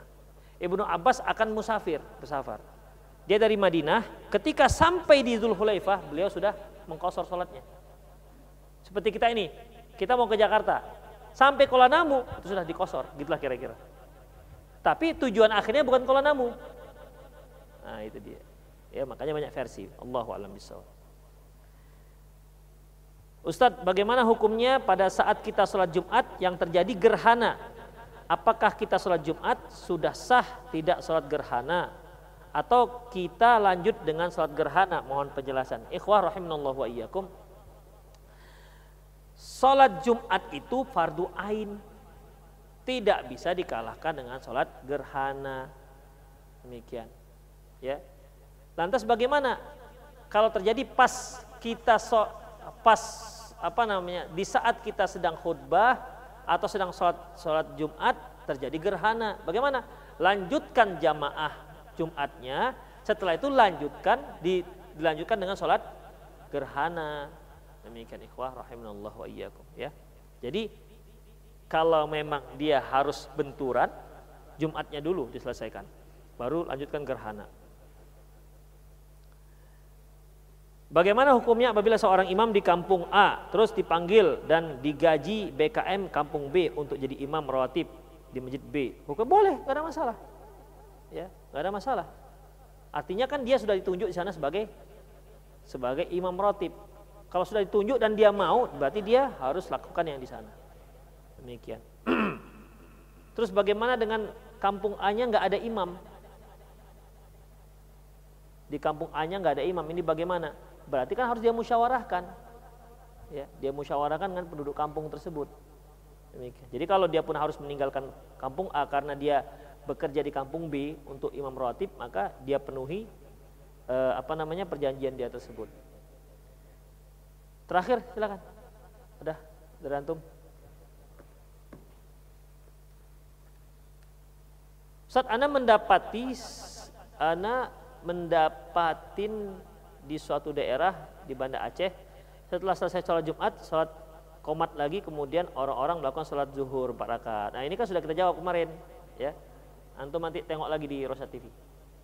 Ibnu Abbas akan musafir, bersafar. Dia dari Madinah, ketika sampai di Dzul Hulaifah, beliau sudah mengkosor sholatnya. Seperti kita ini, kita mau ke Jakarta, sampai Kuala Namu itu sudah dikosor, gitulah kira-kira. Tapi tujuan akhirnya bukan Kuala Namu. Nah itu dia. Ya makanya banyak versi. Allahu alam. Ustadz, bagaimana hukumnya pada saat kita sholat Jumat yang terjadi gerhana? Apakah kita sholat Jumat sudah sah tidak sholat gerhana? Atau kita lanjut dengan sholat gerhana? Mohon penjelasan. Ikhwah rahimanallahu wa iyyakum. Sholat Jumat itu fardu ain. Tidak bisa dikalahkan dengan sholat gerhana. Demikian. Ya. Lantas bagaimana kalau terjadi pas kita so, pas apa namanya di saat kita sedang khutbah atau sedang sholat, sholat Jumat terjadi gerhana. Bagaimana? Lanjutkan jamaah Jumatnya. Setelah itu lanjutkan dilanjutkan dengan sholat gerhana. Demikian ikhwah rahimanallah wa iyyakum ya. Jadi kalau memang dia harus benturan, Jumatnya dulu diselesaikan. Baru lanjutkan gerhana. Bagaimana hukumnya apabila seorang imam di kampung A terus dipanggil dan digaji BKM kampung B untuk jadi imam rawatib di masjid B? Hukum boleh, gak ada masalah. Ya, gak ada masalah. Artinya kan dia sudah ditunjuk di sana sebagai sebagai imam rawatib. Kalau sudah ditunjuk dan dia mau, berarti dia harus lakukan yang di sana. Demikian. Terus bagaimana dengan kampung A-nya nggak ada imam? Di kampung A-nya nggak ada imam, ini bagaimana? Berarti kan harus dia musyawarahkan. Ya, dia musyawarahkan dengan penduduk kampung tersebut. Demikian. Jadi kalau dia pun harus meninggalkan kampung A karena dia bekerja di kampung B untuk imam rawatib, maka dia penuhi eh, apa namanya perjanjian dia tersebut. Terakhir silakan. Udah dari antum. Saat Anda mendapati Anda mendapatin di suatu daerah di Banda Aceh setelah selesai sholat Jumat sholat komat lagi kemudian orang-orang melakukan sholat zuhur empat rakaat. Nah ini kan sudah kita jawab kemarin ya. Antum nanti tengok lagi di Rosa TV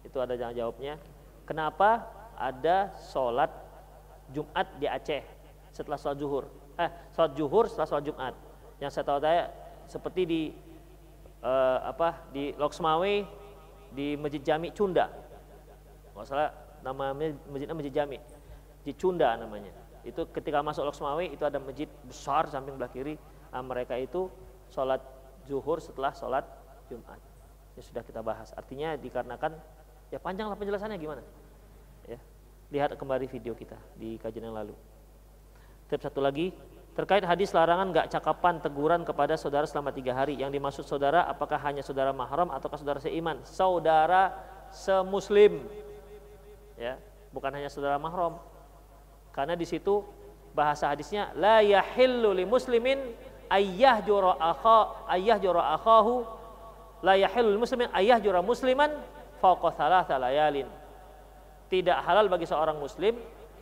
itu ada jawabnya. Kenapa ada sholat Jumat di Aceh setelah sholat zuhur. Eh, sholat zuhur setelah sholat Jumat. Yang saya tahu saya seperti di uh, apa di Loksmawe di Masjid Jami Cunda. Nggak salah nama masjidnya Masjid Jami. Di Cunda namanya. Itu ketika masuk Loksmawe itu ada masjid besar samping belah kiri. Nah, mereka itu sholat zuhur setelah sholat Jumat. Ini sudah kita bahas. Artinya dikarenakan ya panjanglah penjelasannya gimana. Ya. Lihat kembali video kita di kajian yang lalu. Tips satu lagi, terkait hadis larangan gak cakapan teguran kepada saudara selama tiga hari. Yang dimaksud saudara apakah hanya saudara mahram ataukah saudara seiman? Saudara semuslim. Ya, bukan hanya saudara mahram. Karena di situ bahasa hadisnya la yahillu li muslimin ayyah jura akha ayyah jura akhahu la yahillu muslimin ayyah jura musliman fawqa thalatha layalin. Tidak halal bagi seorang muslim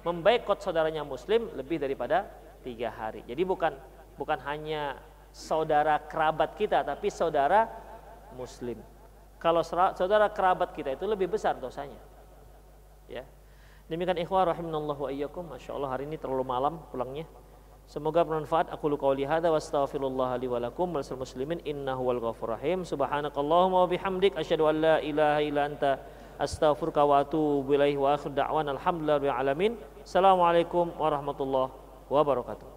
membaikot saudaranya muslim lebih daripada tiga hari. Jadi bukan bukan hanya saudara kerabat kita tapi saudara muslim. Kalau saudara kerabat kita itu lebih besar dosanya. Ya. Demikian ikhwah rahimanallahu ayyakum. Masya Allah hari ini terlalu malam pulangnya. Semoga bermanfaat. Aku luka li hadza wa astaghfirullah li wa lakum wal muslimin innahu wal ghafur rahim. Subhanakallahumma wa bihamdik asyhadu an la ilaha illa anta astaghfiruka wa atubu ilaihi wa akhir da'wan alhamdulillahi alamin. Assalamualaikum warahmatullahi wabarakatuh.